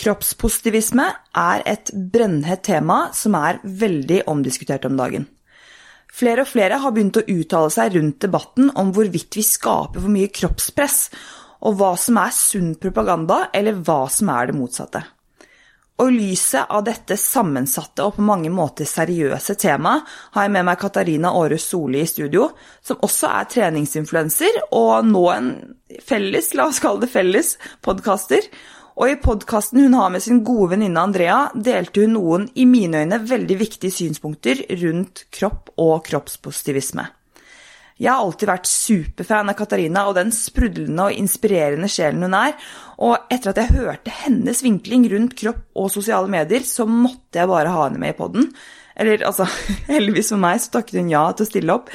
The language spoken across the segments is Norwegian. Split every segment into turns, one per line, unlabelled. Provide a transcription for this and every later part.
Kroppspositivisme er et brennhett tema som er veldig omdiskutert om dagen. Flere og flere har begynt å uttale seg rundt debatten om hvorvidt vi skaper for mye kroppspress, og hva som er sunn propaganda, eller hva som er det motsatte. Og i lyset av dette sammensatte og på mange måter seriøse temaet har jeg med meg Katarina Aarhus Soli i studio, som også er treningsinfluenser og nå en felles, la oss kalle det felles, podkaster. Og i podkasten hun har med sin gode venninne Andrea, delte hun noen i mine øyne veldig viktige synspunkter rundt kropp og kroppspositivisme. Jeg har alltid vært superfan av Katarina og den sprudlende og inspirerende sjelen hun er, og etter at jeg hørte hennes vinkling rundt kropp og sosiale medier, så måtte jeg bare ha henne med i poden. Eller altså, heldigvis for meg så takket hun ja til å stille opp.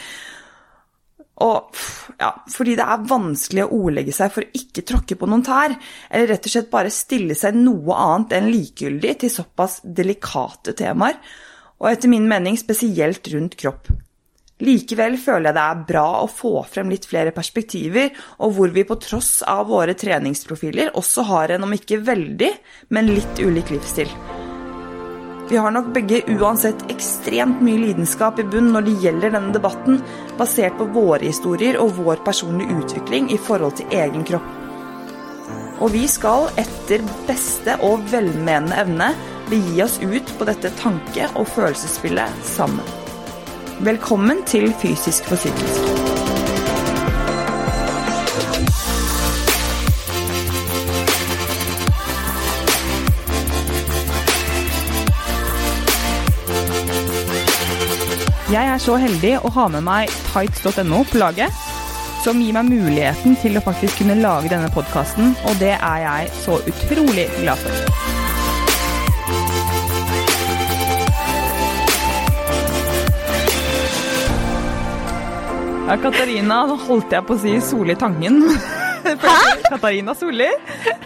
Og ja, fordi det er vanskelig å ordlegge seg for å ikke tråkke på noen tær, eller rett og slett bare stille seg noe annet enn likegyldig til såpass delikate temaer, og etter min mening spesielt rundt kropp. Likevel føler jeg det er bra å få frem litt flere perspektiver, og hvor vi på tross av våre treningsprofiler også har en, om ikke veldig, men litt ulik livsstil. Vi har nok begge uansett ekstremt mye lidenskap i bunn når det gjelder denne debatten, basert på våre historier og vår personlige utvikling i forhold til egen kropp. Og vi skal etter beste og velmenende evne begi oss ut på dette tanke- og følelsesspillet sammen. Velkommen til Fysisk for psykisk. Er så heldig å ha med meg tights.no på laget, som gir meg muligheten til å faktisk kunne lage denne podkasten, og det er jeg så utrolig glad for. Ja, Katarina, holdt jeg på å si Soli Tangen. Katarina Solli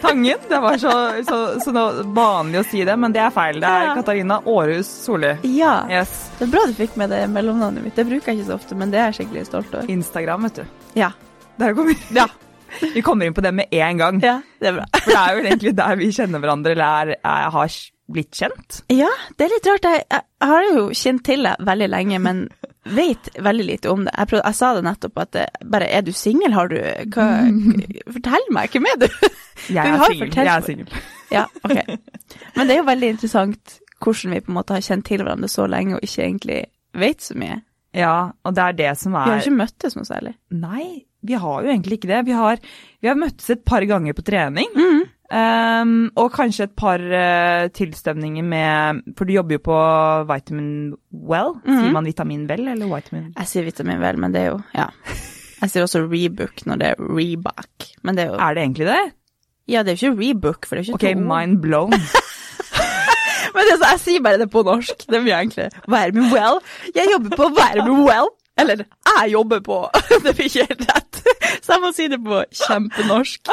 Tangen. Det var så, så, så vanlig å si det, men det er feil. Det er. Katarina Aarhus Solli.
Ja. Yes. Det er bra du fikk med det mellomnavnet mitt. Det bruker jeg ikke så ofte, men det er jeg skikkelig stolt over.
Instagram, vet du.
Ja.
Der kommer vi. Ja. Vi kommer inn på det med en gang.
Ja, det er bra.
For det er jo egentlig der vi kjenner hverandre, eller er, er, har blitt kjent.
Ja, det er litt rart. Jeg, jeg, har jo kjent til deg veldig lenge, men vet veldig lite om det. Jeg, prøvde, jeg sa det nettopp at det, bare Er du singel, har du hva, Fortell meg, hvem er du?
Jeg er singel. Jeg er singel.
Ja, ok. Men det er jo veldig interessant hvordan vi på en måte har kjent til hverandre så lenge og ikke egentlig vet så mye.
Ja, og det er det som er
Vi har ikke møttes noe særlig.
Nei, vi har jo egentlig ikke det. Vi har, vi har møttes et par ganger på trening.
Mm.
Um, og kanskje et par uh, tilstemninger med For du jobber jo på Vitamin Well. Mm. Sier man Vitamin Well eller Vitamin
Jeg sier Vitamin Well, men det er jo Ja. Jeg sier også Rebook når det er Reback, men det er jo
Er det egentlig det?
Ja, det er jo ikke Rebook, for det er ikke
Ok, mind blown.
men det, jeg sier bare det på norsk. Det er mye enklere. Vitamin Well. Jeg jobber på Vitamin Well. Eller jeg jobber på Det blir ikke helt rett. Så jeg må si det på kjempenorsk.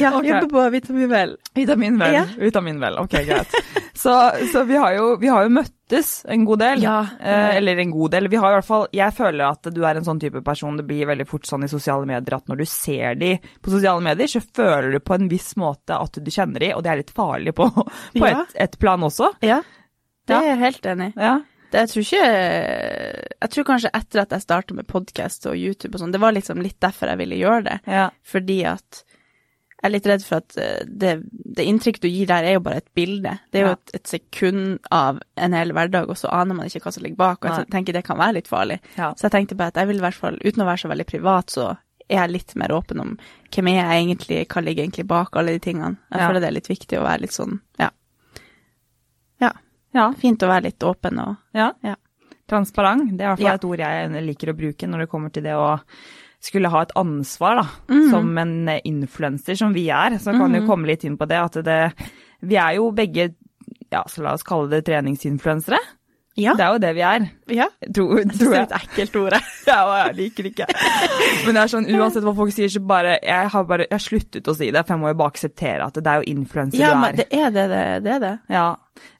Ja, okay. jobber på Vitaminvel.
Vitaminvel. Ja. Vitaminvel. Ok, greit. Så, så vi, har jo, vi, har jo, møttes en god del.
Ja.
Eh, eller en god del. Vi har i hvert fall Jeg føler at du er en sånn type person det blir veldig fort sånn i sosiale medier at når du ser de på sosiale medier, så føler du på en viss måte at du kjenner de, og det er litt farlig på, på et, et, plan også.
Ja, det er jeg helt enig
i. Ja.
Det, jeg tror ikke Jeg tror kanskje etter at jeg starta med podkast og YouTube og sånn, det var liksom litt derfor jeg ville gjøre det.
Ja.
Fordi at jeg er litt redd for at eh, det, det inntrykket du gir der, er jo bare et bilde. Det er jo ja. et, et, sekund av en hel hverdag, og så aner man ikke hva som ligger bak. Og jeg tenker det kan være litt farlig.
Ja.
Så jeg tenkte bare at jeg vil i hvert fall, uten å være så veldig privat, så er jeg litt mer åpen om hvem er jeg egentlig, hva ligger egentlig bak alle de tingene. Jeg føler det er litt viktig å være litt sånn, ja. Ja. Fint å være litt åpen og
Ja.
ja.
Transparent. Det er i hvert fall ja. et ord jeg liker å bruke når det kommer til det å skulle ha et ansvar, da. Mm. Som en influenser som vi er. Så kan mm. jo komme litt inn på det at det Vi er jo begge, ja, så la oss kalle det treningsinfluensere.
Ja.
Det er jo det vi er.
Ja.
Tror, tror
jeg. Det er et ekkelt ord.
ja, og jeg liker det ikke. Men det er sånn, uansett hva folk sier, så bare Jeg har bare jeg har sluttet å si det, for jeg må jo bare akseptere at det er jo influenser
ja,
du er.
Ja, men det er det, det, det er det.
Ja.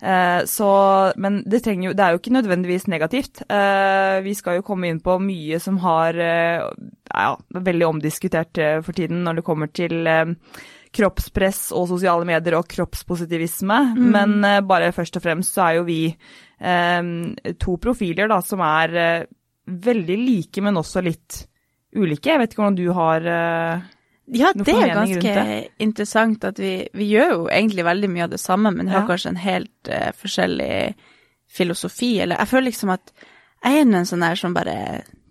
Eh, så Men det trenger jo Det er jo ikke nødvendigvis negativt. Eh, vi skal jo komme inn på mye som har eh, ja, veldig omdiskutert eh, for tiden når det kommer til eh, kroppspress og sosiale medier og kroppspositivisme, men eh, bare først og fremst så er jo vi to profiler da, som er eh, veldig like, men også litt ulike. Jeg vet ikke hvordan du har uh,
Ja,
Noe
det er
det er
ganske interessant at vi, vi gjør jo egentlig veldig mye av det samme, men har
Ja.
kanskje en helt uh, forskjellig filosofi, eller jeg føler liksom at jeg er en sånn her som bare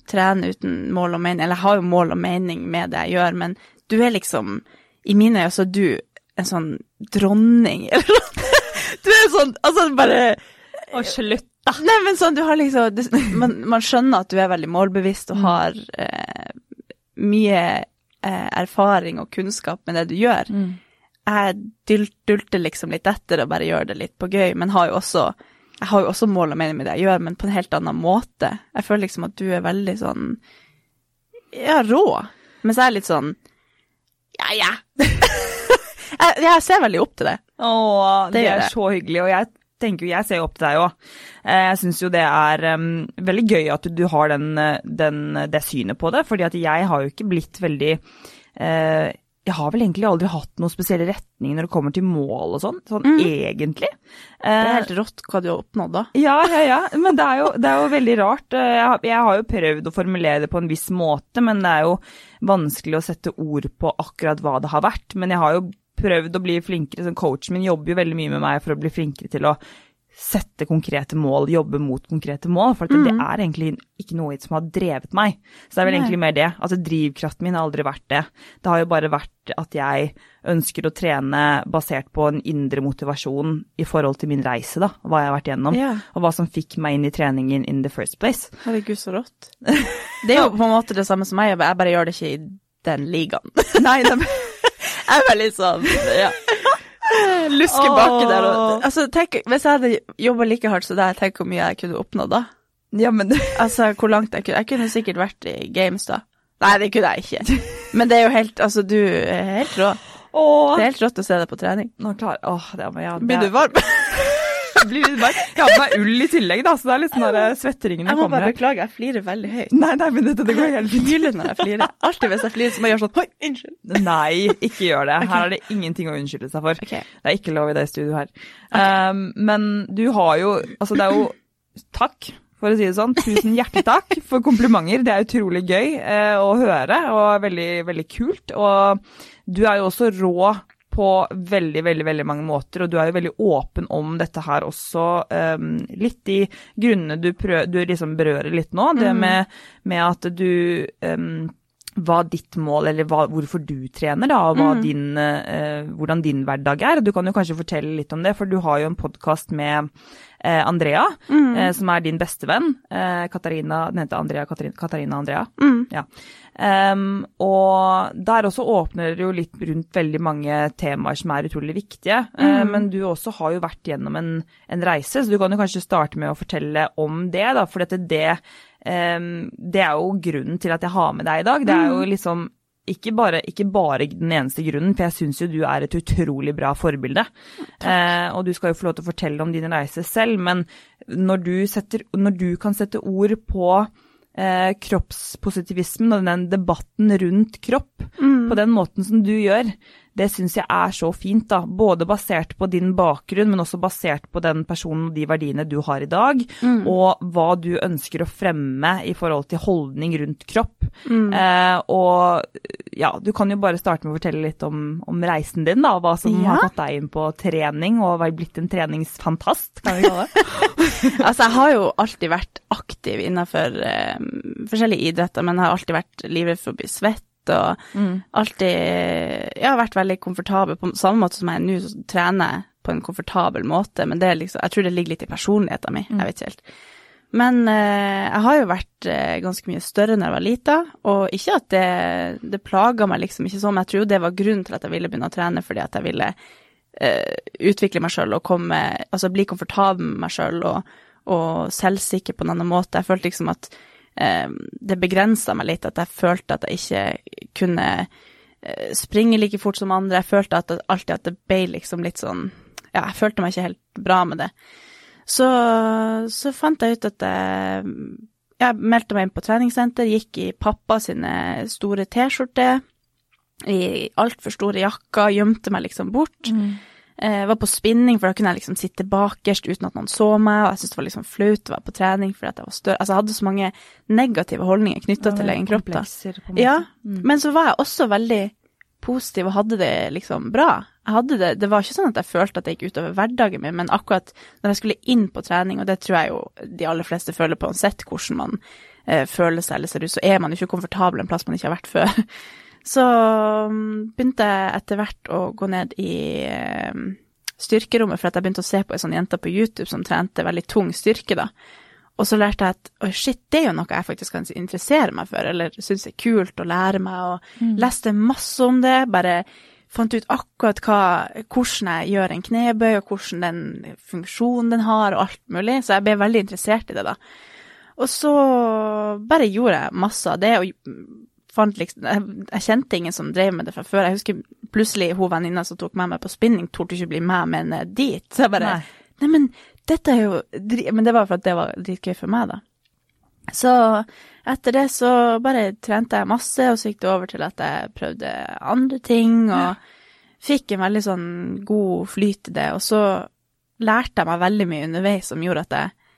trener uten mål og mening, eller jeg har jo mål og mening med det jeg gjør, men du er liksom, i mine øyne så er du en sånn dronning, eller noe. Du er sånn, altså bare
Å, slutt, da!
Nei, men sånn, du har liksom du, man, man skjønner at du er veldig målbevisst
Mm.
og har eh, mye eh, erfaring og kunnskap med det du gjør.
Mm.
Jeg dult, dulter liksom litt etter og bare gjør det litt på gøy, men har jo også jeg har jo også mål og mening med det jeg gjør, men på en helt annen måte. Jeg føler liksom at du er veldig sånn ja, rå, mens jeg er litt sånn ja, ja. jeg, jeg ser veldig opp til det.
Å, det,
Det
er
jeg.
så hyggelig, og jeg tenker jo, jeg ser jo opp til deg òg. Jeg syns jo det er um, veldig gøy at du, har den, eh, den, det synet på det, fordi at jeg har jo ikke blitt veldig uh, Jeg har vel egentlig aldri hatt noen spesielle retning når det kommer til mål og sånn, sånn egentlig.
Det er
Eh,
helt rått hva du har oppnådd da.
ja, ja, ja, men det er jo, det er jo veldig rart. Eh, Jeg har, jeg har jo prøvd å formulere det på en viss måte, men det er jo vanskelig å sette ord på akkurat hva det har vært. Men jeg har jo prøvd å bli flinkere, som coachen min jobber jo veldig mye med meg for å bli flinkere til å sette konkrete mål, jobbe mot konkrete mål, for at det er egentlig ikke noe som har drevet meg. Så det er vel
Nei.
egentlig mer det. Altså drivkraften min har aldri vært det. Det har jo bare vært at jeg ønsker å trene basert på en indre motivasjon i forhold til min reise, da, hva jeg har vært gjennom,
Ja.
og hva som fikk meg inn i treningen in the first place.
Herregud, så rått. Det er jo på en måte det samme som meg, jeg bare gjør det ikke i den ligaen.
Nei, de...
Jeg er veldig sånn, ja. Lusker baki der. Og, altså, tenk, hvis jeg hadde jobba like hardt som deg, tenk hvor mye jeg kunne oppnådd da.
ja, men
Altså, hvor langt jeg kunne Jeg kunne sikkert vært i games da. Nei, det kunne jeg ikke. Men det er jo helt Altså, du er helt rå.
Åh,
Det er helt rått å se deg på trening.
nå klar, åh, det, ja, det,
Blir du varm?
Blir varm. Jeg har på meg ull i tillegg, da, så det er litt sånn der svetteringene
Jeg må bare beklage, jeg flirer veldig høyt.
Nei, nei, men dette, det går helt fint.
Hyler når jeg flirer. Alltid hvis jeg flirer, så må jeg gjøre sånn Oi, unnskyld.
Nei, ikke gjør det. Her er det ingenting å unnskylde seg for.
Okay.
Det er ikke lov i det studioet her. Um, men du har jo Altså, det er jo Takk, for å si det sånn. Tusen hjertelig takk for komplimenter. Det er utrolig gøy eh, å høre, og veldig, veldig kult. Og du er jo også rå på veldig, veldig veldig mange måter, og du er jo veldig åpen om dette her også. Um, litt de grunnene du, prøv, du liksom berører litt nå, det med, med at du um, hva ditt mål, eller hva, hvorfor du trener, da, og hva din, eh, hvordan din hverdag er. Du kan jo kanskje fortelle litt om det, for du har jo en podkast med eh, Andrea, eh, som er din bestevenn. Eh, Katarina, den heter Andrea Katarina, Katarina Andrea. Ja. Um, og der også åpner det jo litt rundt veldig mange temaer som er utrolig viktige. Eh, men du også har jo vært gjennom en, en reise, så du kan jo kanskje starte med å fortelle om det, da, for dette, det, det er jo grunnen til at jeg har med deg i dag. Det er jo liksom ikke bare, ikke bare den eneste grunnen, for jeg syns jo du er et utrolig bra forbilde. Eh, og du skal jo få lov til å fortelle om din reise selv, men når du, setter, når du kan sette ord på eh, kroppspositivismen og den debatten rundt kropp på den måten som du gjør, det syns jeg er så fint, da. Både basert på din bakgrunn, men også basert på den personen og de verdiene du har i dag, og hva du ønsker å fremme i forhold til holdning rundt kropp. Eh, og ja, du kan jo bare starte med å fortelle litt om, om reisen din, da. Hva som
Ja.
har fått deg inn på trening, og har blitt en treningsfantast, kan vi kalle det.
Altså, jeg har jo alltid vært aktiv innenfor eh, forskjellige idretter, men jeg har alltid vært livredd for å bli svett, og alltid Jeg har vært veldig komfortabel, på samme måte som jeg nå trener på en komfortabel måte, men det er liksom Jeg tror det ligger litt i personligheten min, jeg vet ikke helt. Men eh, jeg har jo vært eh, ganske mye større når jeg var lita, og ikke at det, det plaga meg liksom ikke sånn, men jeg tror det var grunnen til at jeg ville begynne å trene, fordi at jeg ville eh, utvikle meg sjøl og komme Altså bli komfortabel med meg sjøl og, og selvsikker på en annen måte. Jeg følte liksom at det begrensa meg litt, at jeg følte at jeg ikke kunne eh, springe like fort som andre. Jeg følte at det, alltid at det ble liksom litt sånn Ja, jeg følte meg ikke helt bra med det. Så, så fant jeg ut at jeg, jeg meldte meg inn på treningssenter, gikk i pappa sine store T-skjorter i altfor store jakker, gjemte meg liksom bort. Eh, var på spinning, for da kunne jeg liksom sitte bakerst uten at noen så meg, og jeg syntes det var liksom flaut å være på trening fordi at jeg var større. Altså, jeg hadde så mange negative holdninger knytta til egen kropp, da. Ja, mm. Men så var jeg også veldig positiv og hadde det liksom bra. Jeg hadde det, det var ikke sånn at jeg følte at det gikk utover hverdagen min, men akkurat når jeg skulle inn på trening, og det tror jeg jo de aller fleste føler på uansett hvordan man eh, føler seg eller ser ut, så er man jo ikke komfortabel en plass man ikke har vært før. Så mm, begynte jeg etter hvert å gå ned i eh, styrkerommet, for at jeg begynte å se på ei sånn jente på YouTube som trente veldig tung styrke, da. Og så lærte jeg at oi, shit, det er jo noe jeg faktisk kan interessere meg for, eller syns er kult å lære meg, og leste masse om det. Bare fant ut akkurat hva, hvordan jeg gjør en knebøy, og hvordan den funksjonen den har, og alt mulig. Så jeg ble veldig interessert i det, da. Og så bare gjorde jeg masse av det, og fant liksom Jeg, jeg kjente ingen som drev med det fra før. Jeg husker plutselig hun venninna som tok med meg på spinning, torde ikke bli med ned dit. Så jeg bare
Nei.
Nei, men dette er jo Men det var for at det var dritgøy for meg, da. Så etter det så bare trente jeg masse, og så gikk det over til at jeg prøvde andre ting, og fikk en veldig sånn god flyt i det. Og så lærte jeg meg veldig mye underveis som gjorde at jeg,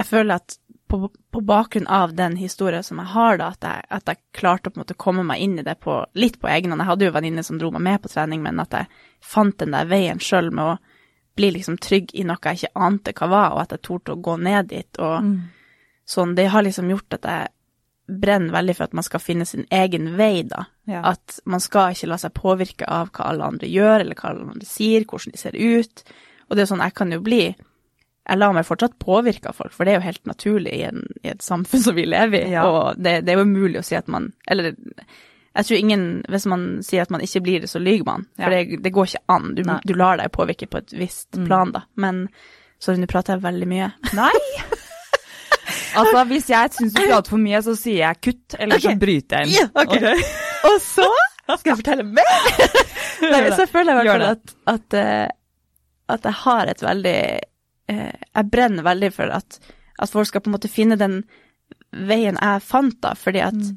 jeg føler at på, på bakgrunn av den historien som jeg har, da, at jeg, at jeg klarte å måte komme meg inn i det på, litt på egen hånd. Jeg hadde jo venninner som dro meg med på trening, men at jeg fant den der veien sjøl med å bli liksom trygg i noe jeg ikke ante hva var, og at jeg torde å gå ned dit. og sånn, det har liksom gjort at jeg brenner veldig for at man skal finne sin egen vei, da.
Ja.
At man skal ikke la seg påvirke av hva alle andre gjør, eller hva alle andre sier, hvordan de ser ut. Og det er sånn, jeg kan jo bli Jeg lar meg fortsatt påvirke av folk, for det er jo helt naturlig i, en, i et samfunn som vi lever i.
Ja.
Og det, det er jo umulig å si at man Eller jeg tror ingen Hvis man sier at man ikke blir det, så lyver man. For
Ja.
det, det går ikke an. Du, du lar deg påvirke på et visst plan, da. Men Sorry, nå prater jeg veldig mye.
Nei! Altså, hvis jeg syns du prater for mye, så sier jeg kutt, eller så bryter jeg inn.
Yeah, okay. okay. Og så skal jeg fortelle mer. Nei, så føler jeg i hvert fall at, at, eh, at jeg har et veldig Jeg brenner veldig for at, at folk skal på en måte finne den veien jeg fant, da, fordi at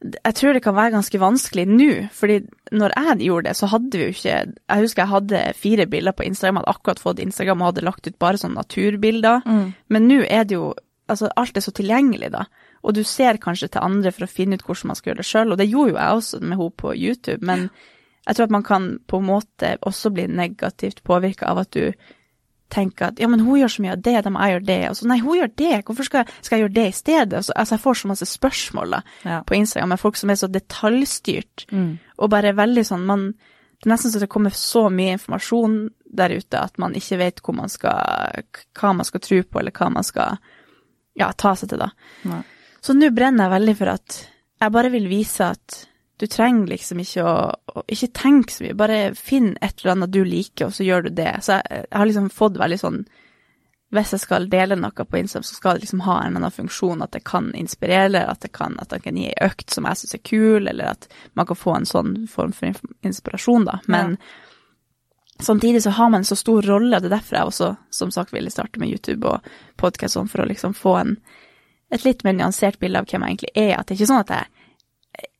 jeg tror det kan være ganske vanskelig nå, fordi når jeg gjorde det, så hadde vi jo ikke Jeg husker jeg hadde fire bilder på Instagram, hadde akkurat fått Instagram og hadde lagt ut bare sånne naturbilder. Men nå er det jo Altså, alt er så tilgjengelig, da. Og du ser kanskje til andre for å finne ut hvordan man skal gjøre det sjøl, og det gjorde jo jeg også med henne på YouTube, men jeg tror at man kan på en måte også bli negativt påvirka av at du tenker at ja, men hun gjør så mye av det, da må jeg gjøre det. Og så nei, hun gjør det, hvorfor skal, skal jeg gjøre det i stedet? Så, altså, jeg får så masse spørsmål da,
Ja.
på Instagram med folk som er så detaljstyrt, og bare veldig sånn man Det er nesten så det kommer så mye informasjon der ute at man ikke vet man skal, hva man skal tro på, eller hva man skal ja, ta seg til, da.
Nei.
Så nå brenner jeg veldig for at jeg bare vil vise at du trenger liksom ikke å, å Ikke tenk så mye, bare finn et eller annet du liker, og så gjør du det. Så jeg, jeg har liksom fått veldig sånn Hvis jeg skal dele noe på Instagram, så skal det liksom ha en eller annen funksjon, at det kan inspirere, eller at det kan, at det kan gi en økt som jeg syns er kul, eller at man kan få en sånn form for inspirasjon, da. Men samtidig så har man en så stor rolle, og det er derfor jeg også, som sagt, ville starte med YouTube og podkast sånn, for å liksom få en, et litt mer nyansert bilde av hvem jeg egentlig er. At det er ikke sånn at jeg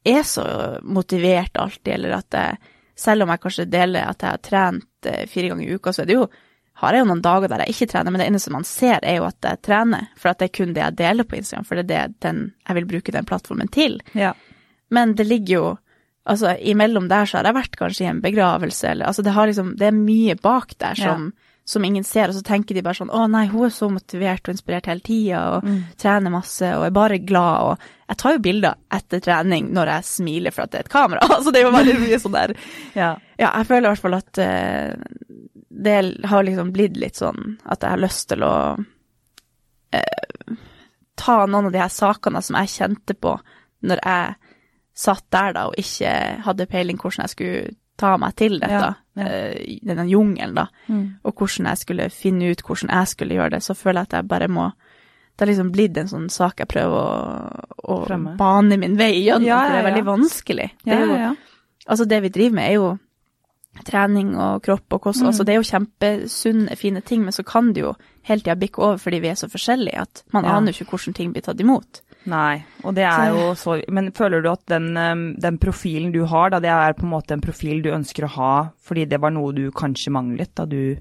er så motivert alltid, eller at jeg, selv om jeg kanskje deler at jeg har trent eh, fire ganger i uka, så er det jo, har jeg jo noen dager der jeg ikke trener, men det eneste man ser er jo at jeg trener, for at det er kun det jeg deler på Instagram, for det er det den, jeg vil bruke den plattformen til.
Ja.
Men det ligger jo Altså, imellom der så har jeg vært kanskje i en begravelse, eller Altså, det har liksom Det er mye bak der som, som ingen ser, og så tenker de bare sånn Å nei, hun er så motivert og inspirert hele tida, og trener masse, og er bare glad, og Jeg tar jo bilder etter trening når jeg smiler for at det er et kamera, så det er jo veldig mye sånn der.
Ja.
Ja, jeg føler i hvert fall at uh, det har liksom blitt litt sånn at jeg har lyst til å uh, ta noen av de her sakene som jeg kjente på når jeg satt der da og ikke hadde peiling hvordan jeg skulle ta meg til dette,
Ja, ja.
eh, denne jungelen da, og hvordan jeg skulle finne ut hvordan jeg skulle gjøre det, så føler jeg at jeg bare må det har liksom blitt en sånn sak jeg prøver å, å bane min vei gjennom,
Ja,
for det er veldig vanskelig. Det er jo. Altså, det vi driver med, er jo trening og kropp og kost. Altså, det er jo kjempesunne, fine ting, men så kan det jo hele tida bikke over fordi vi er så forskjellige at man aner jo ikke hvordan ting blir tatt imot.
Nei, og det er jo så Men føler du at den, um, den, profilen du har, da, det er på en måte en profil du ønsker å ha fordi det var noe du kanskje manglet da du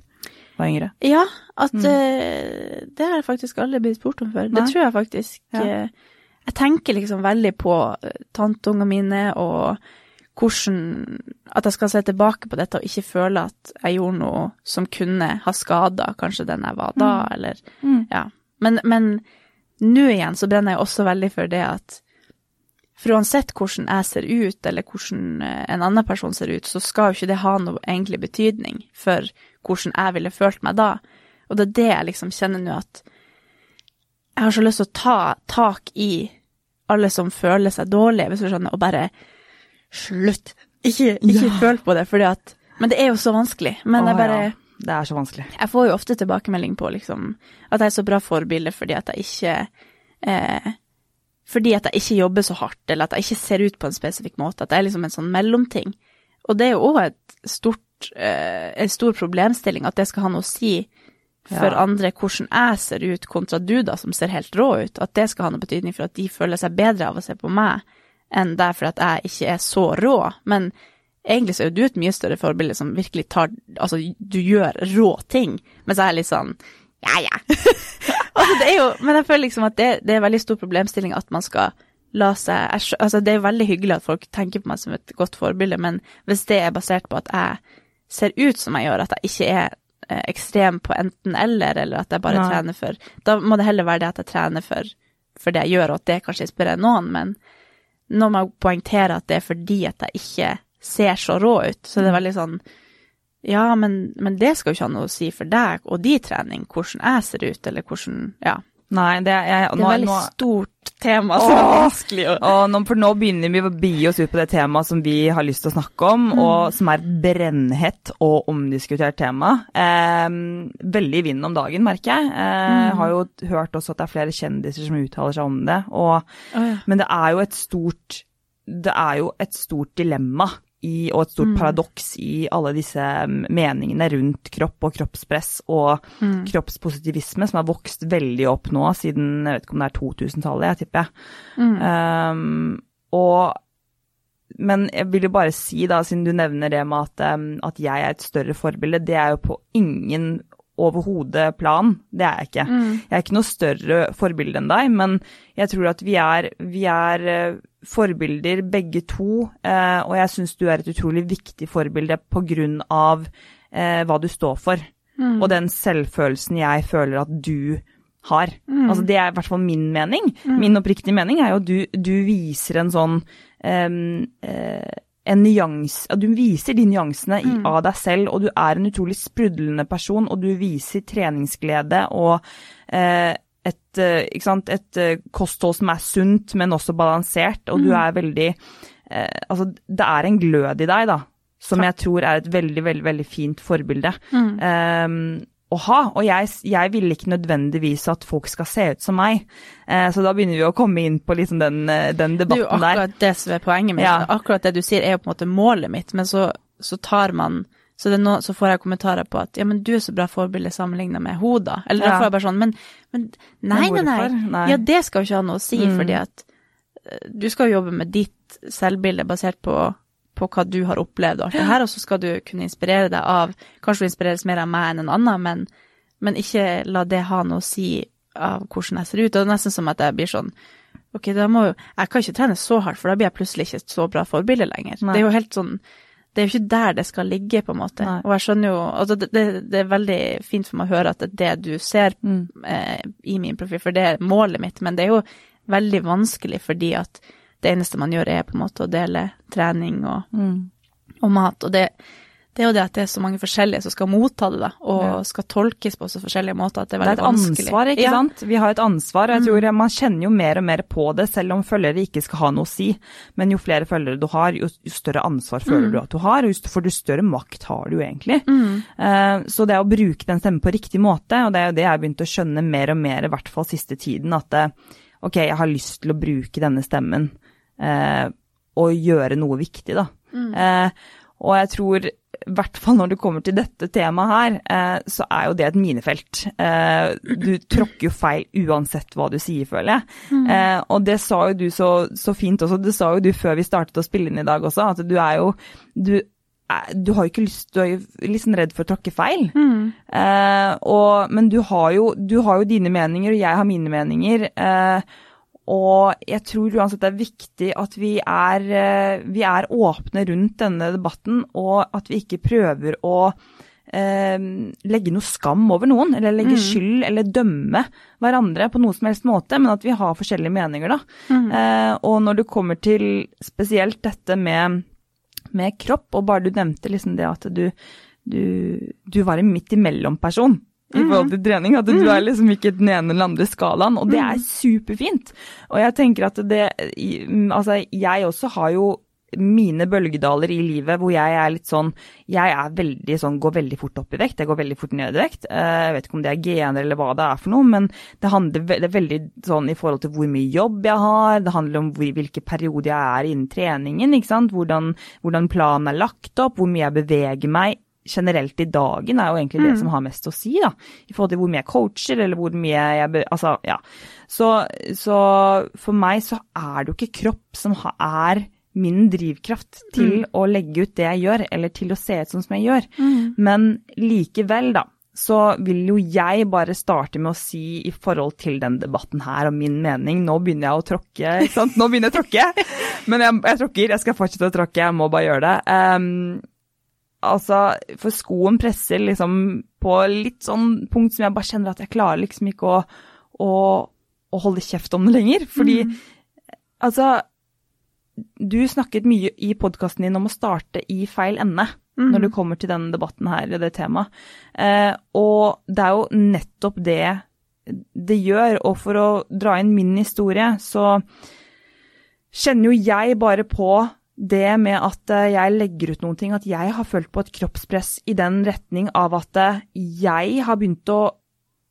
var yngre?
Ja, at mm. uh, Det har jeg faktisk aldri blitt spurt om før. Nei. Det tror jeg faktisk. Ja. Uh, jeg tenker liksom veldig på uh, tanteungene mine og hvordan At jeg skal se tilbake på dette og ikke føle at jeg gjorde noe som kunne ha skada kanskje den jeg var da, mm. eller mm. Ja. Men, men nå igjen så brenner jeg også veldig for det at for uansett hvordan jeg ser ut, eller hvordan eh, en annen person ser ut, så skal jo ikke det ha noe egentlig betydning for hvordan jeg ville følt meg da. Og det er det jeg liksom kjenner nå, at jeg har så lyst til å ta tak i alle som føler seg dårlige, hvis du skjønner, og bare slutt. Ikke, ikke ja. føl på det, fordi at Men det er jo så vanskelig. Men Åh, jeg bare ja.
Det er så vanskelig.
Jeg får jo ofte tilbakemelding på liksom at jeg er så bra forbilde fordi at jeg ikke eh, Fordi at jeg ikke jobber så hardt, eller at jeg ikke ser ut på en spesifikk måte. At jeg er liksom en sånn mellomting. Og det er jo òg et stort, eh, en stor problemstilling at det skal ha noe å si for ja. andre hvordan jeg ser ut, kontra du, da, som ser helt rå ut. At det skal ha noe betydning for at de føler seg bedre av å se på meg enn derfor at jeg ikke er så rå. Men egentlig så er jo du et mye større forbilde som virkelig tar Altså, du gjør rå ting, mens jeg er litt sånn ja, ja. altså, det er jo Men jeg føler liksom at det, det er en veldig stor problemstilling at man skal la seg Altså, det er jo veldig hyggelig at folk tenker på meg som et godt forbilde, men hvis det er basert på at jeg ser ut som jeg gjør, at jeg ikke er eh, ekstrem på enten-eller, eller at jeg bare Nei. trener for Da må det heller være det at jeg trener for, for det jeg gjør, og at det kanskje inspirerer noen, men nå må jeg poengtere at det er fordi at jeg ikke ser så rå ut. Så det er veldig sånn Ja, men, men det skal jo ikke ha noe å si for deg og de trening, hvordan jeg ser ut, eller hvordan Ja.
Nei, det, jeg,
det er et veldig nå, stort tema som er vanskelig å
nå, For nå begynner vi å bi oss ut på det temaet som vi har lyst til å snakke om, mm. og som er et brennhett og omdiskutert tema. Eh, veldig i vinden om dagen, merker jeg. Eh, mm. Har jo hørt også at det er flere kjendiser som uttaler seg om det. Og, oh, ja. Men det er jo et stort det er jo et stort dilemma i, og et stort mm. paradoks i alle disse mm, meningene rundt kropp og kroppspress og mm. kroppspositivisme, som har vokst veldig opp nå siden jeg vet ikke om det er 2000-tallet, jeg tipper. Mm. Um, og men jeg vil jo bare si, da, siden du nevner det med at, um, at jeg er et større forbilde, det er jo på ingen overhodet plan. Det er jeg ikke. Mm. Jeg er ikke noe større forbilde enn deg, men jeg tror at vi er, vi er uh, forbilder begge to, uh, og jeg syns du er et utrolig viktig forbilde på grunn av uh, hva du står for. Mm. Og den selvfølelsen jeg føler at du har. Mm. Altså Det er i hvert fall min mening. Mm. Min oppriktige mening er jo at du, du viser en sånn um, en nyans, Du viser de nyansene mm. av deg selv, og du er en utrolig sprudlende person, og du viser treningsglede og eh, et, eh, et, eh, kosthold som er sunt, men også balansert, og mm. du er veldig eh, Altså, det er en glød i deg, da, som jeg tror er et veldig, veldig, veldig fint forbilde. Mm. Um, å ha, og jeg, jeg vil ikke nødvendigvis at folk skal se ut som meg. Eh, så da begynner vi å komme inn på liksom den, eh, den debatten der.
Det er jo akkurat der. det som er poenget mitt. Ja. Akkurat det du sier er jo på en måte målet mitt, men så, så tar man så, no, så, får jeg kommentarer på at ja, men du er så bra forbilde sammenlignet med Hoda. Eller ja. da får jeg bare sånn, men, men nei, nei, nei, nei, Ja, det skal jo ikke ha noe å si, mm. fordi at eh, du skal jo jobbe med ditt selvbilde basert på på hva du har opplevd og alt det her, og så skal du kunne inspirere deg av Kanskje du inspireres mer av meg enn en annen, men, men ikke la det ha noe å si av hvordan jeg ser ut. Og det er nesten som at jeg blir sånn Ok, da må jo Jeg kan ikke trene så hardt, for da blir jeg plutselig ikke et så bra forbilde lenger. Nei. Det er jo helt sånn det er jo ikke der det skal ligge, på en måte. Nei. Og jeg skjønner jo altså det, det, det, er veldig fint for meg å høre at det er det du ser mm. eh, i min profil, for det er målet mitt, men det er jo veldig vanskelig fordi at det eneste man gjør, er på en måte å dele trening og, mm. og mat. Og det, det, er jo det at det er så mange forskjellige som skal motta det, da, og ja. skal tolkes på så forskjellige måter at det er veldig vanskelig.
Det er et ansvar, ikke ja. sant. Vi har et ansvar, og jeg mm. tror man kjenner jo mer og mer på det, selv om følgere ikke skal ha noe å si. Men jo flere følgere du har, jo, større ansvar føler mm. du at du har, for jo større makt har du jo egentlig. Mm. Uh, så det å bruke den stemmen på riktig måte, og det er jo det jeg har begynt å skjønne mer og mer, i hvert fall siste tiden, at uh, ok, jeg har lyst til å bruke denne stemmen eh, og gjøre noe viktig, da. Mm. Eh, og jeg tror i hvert fall når det kommer til dette temaet her, eh, så er jo det et minefelt. Eh, du tråkker jo feil uansett hva du sier, føler jeg. Mm. Eh, og det sa jo du så, så, fint også, det sa jo du før vi startet å spille inn i dag også, at du er jo du, du har jo ikke lyst Du er jo liksom redd for å tråkke feil. Mm. Eh, og, men du har, jo, du har, jo, dine meninger, og jeg har mine meninger. Eh, og jeg tror uansett det er viktig at vi er, eh, vi er, åpne rundt denne debatten, og at vi ikke prøver å eh, legge noe skam over noen, eller legge mm. skyld eller dømme hverandre på noe som helst måte, men at vi har forskjellige meninger, da. Mm. Eh, og når det kommer til spesielt dette med, med kropp, og bare du nevnte liksom det at du, du, du var en midt imellom-person i forhold til trening. At du er mhm. liksom ikke den ene eller andre skalaen, og det er mhm. superfint. Og jeg tenker at det Altså, jeg også har jo mine bølgedaler i livet hvor jeg er litt sånn Jeg er veldig sånn går veldig fort opp i vekt, jeg går veldig fort ned i vekt. Eh, jeg vet ikke om det er gener eller hva det er for noe, men det handler det er veldig sånn i forhold til hvor mye jobb jeg har, det handler om hvor, hvilke perioder jeg er innen treningen, ikke sant. Hvordan, hvordan planen er lagt opp, hvor mye jeg beveger meg generelt i dagen er jo egentlig det mm. som har mest å si, da. I forhold til hvor mye jeg coacher, eller hvor mye jeg Altså, ja. Så, så for meg så er det jo ikke kropp som er min drivkraft til mm. å legge ut det jeg gjør, eller til å se ut sånn som jeg gjør. Mm. Men likevel, da, så vil jo jeg bare starte med å si i forhold til den debatten her og min mening Nå begynner jeg å tråkke, ikke sant. Nå begynner jeg å tråkke. Men jeg, jeg tråkker, jeg skal fortsette å tråkke, jeg må bare gjøre det. Um, Altså, for skoen presser liksom på litt sånn punkt som jeg bare kjenner at jeg klarer liksom ikke å, å, å holde kjeft om det lenger. Fordi mm. altså Du snakket mye i podkasten din om å starte i feil ende mm. når du kommer til denne debatten her, det temaet. Eh, og det er jo nettopp det det gjør. Og for å dra inn min historie, så kjenner jo jeg bare på det med at eh, jeg legger ut noen ting, at jeg har følt på et kroppspress i den retning av at eh, jeg har begynt å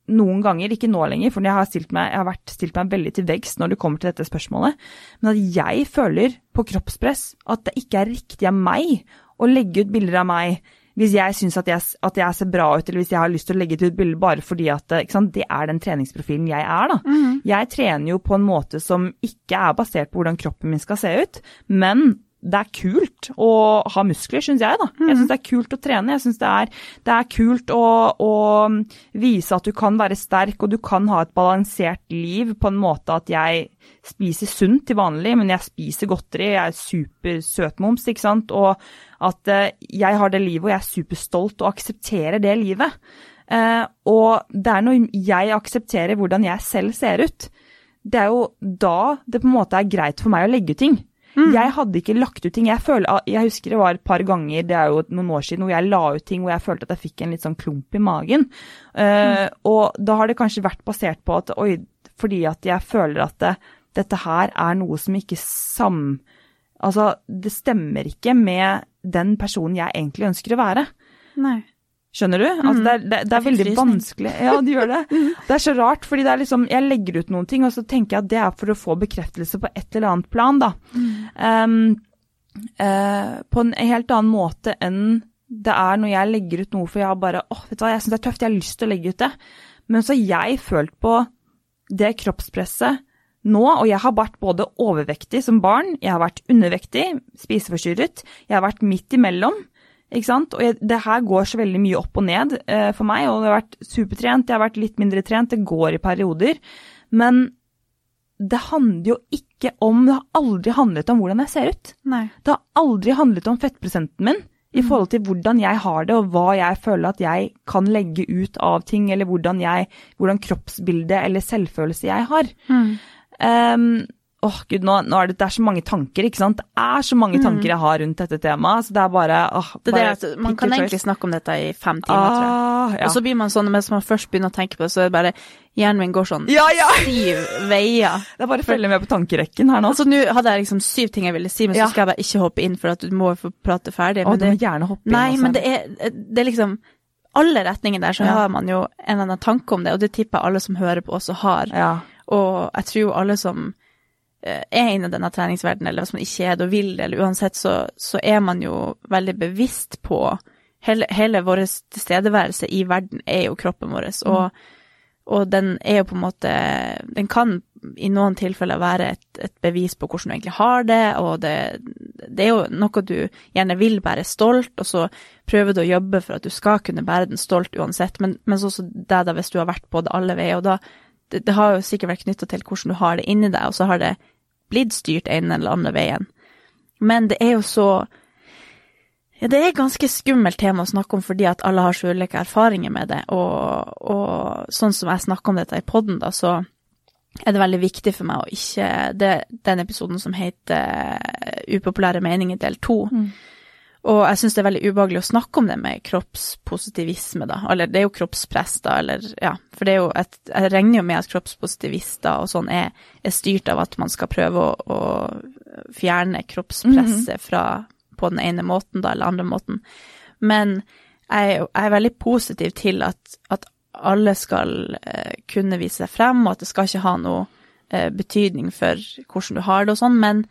noen ganger, ikke nå lenger, for jeg har, stilt meg, jeg har vært, stilt meg veldig til veggs når det kommer til dette spørsmålet, men at jeg føler på kroppspress at det ikke er riktig av meg å legge ut bilder av meg hvis jeg syns at, at, jeg ser bra ut, eller hvis jeg har lyst til å legge ut bilde bare fordi at det er den treningsprofilen jeg er, da. Mm. Jeg trener jo på en måte som ikke er basert på hvordan kroppen min skal se ut, men det er kult å ha muskler, syns jeg. da. Jeg syns det er kult å trene. Jeg syns det, det, er kult å, å, vise at du kan være sterk og du kan ha et balansert liv på en måte at jeg spiser sunt til vanlig, men jeg spiser godteri. Jeg er supersøtmoms, ikke sant. Og at eh, jeg har det livet og jeg er superstolt og aksepterer det livet. Eh, og det er når jeg aksepterer hvordan jeg selv ser ut, det er jo da det på en måte er greit for meg å legge ut ting. Mm. Jeg hadde ikke lagt ut ting. Jeg, føler, jeg, husker det var et par ganger, det er jo noen år siden, hvor jeg la ut ting hvor jeg følte at jeg fikk en litt sånn klump i magen. Uh, mm. Og da har det kanskje vært basert på at oi, fordi at jeg føler at det, dette her er noe som ikke sam... Altså, det stemmer ikke med den personen jeg egentlig ønsker å være.
Nei.
Skjønner du? Altså, det, er, det, det er veldig vanskelig. Ja, det gjør det. Mm. Det er så rart, fordi det er liksom Jeg legger ut noen ting, og så tenker jeg at det er for å få bekreftelse på et eller annet plan, da. Mm. Um, uh, på en helt annen måte enn det er når jeg legger ut noe for jeg har bare åh, vet du hva, jeg syns det er tøft, jeg har lyst til å legge ut det. Men så har jeg følt på det kroppspresset nå, og jeg har vært både overvektig som barn, jeg har vært undervektig, spiseforstyrret, jeg har vært midt imellom. Ikke sant? Og jeg, det her går så veldig mye opp og ned eh, for meg, og det har vært supertrent, jeg har vært litt mindre trent, det går i perioder. Men det handler jo ikke om Det har aldri handlet om hvordan jeg ser ut.
Nei.
Det har aldri handlet om fettprosenten min i mm. forhold til hvordan jeg har det, og hva jeg føler at jeg kan legge ut av ting, eller hvordan, jeg, hvordan kroppsbilde eller selvfølelse jeg har. Mm. Um, Åh, oh, gud, nå, nå, er det, det, er så mange tanker, ikke sant. Det er så mange mm. tanker jeg har rundt dette temaet. Så det er bare åh,
Oh, bare Man kan egentlig snakke om dette i fem timer, ah, tror jeg. Ah, ja. Og så blir man sånn, mens man først begynner å tenke på det, så er det bare Hjernen min går sånn
ja, ja.
syv veier.
Det er bare å følge med på tankerekken her nå.
Altså, nå hadde jeg liksom syv ting jeg ville si, men så skal jeg bare ikke hoppe inn, for at du må få prate ferdig.
Å, du må gjerne hoppe inn.
Nei, også. men det er, det er liksom alle retninger der så ja. har man jo en eller annen tanke om det, og det tipper jeg alle som hører på også har.
Ja.
Og jeg tror alle som er inne i denne treningsverdenen, eller hvis man ikke er det og vil det, eller uansett, så, så, er man jo veldig bevisst på hele, hele vår tilstedeværelse i verden er jo kroppen vår, og, og den er jo på en måte Den kan i noen tilfeller være et, et bevis på hvordan du egentlig har det, og det, det, er jo noe du gjerne vil bære stolt, og så prøver du å jobbe for at du skal kunne bære den stolt uansett, men, men som det da hvis du har vært på det alle veier, og da det, det har jo sikkert vært knytta til hvordan du har det inni deg, og så har det blitt styrt en eller annen veien. Men det er jo så ja, det er et ganske skummelt tema å snakke om fordi at alle har så ulike erfaringer med det, og, og sånn som jeg snakker om dette i poden, da, så er det veldig viktig for meg å ikke Det den episoden som heter Upopulære meninger del to. Mm. Og jeg syns det er veldig ubehagelig å snakke om det med kroppspositivisme, da. Eller det er jo kroppspress, da, eller ja. For det er jo et Jeg regner jo med at kroppspositivister og sånn er, er styrt av at man skal prøve å, å fjerne kroppspresset mm. fra på den ene måten, da, eller andre måten. Men jeg, jeg er veldig positiv til at, at alle skal eh, kunne vise seg frem, og at det skal ikke ha noe eh, betydning for hvordan du har det og sånn, men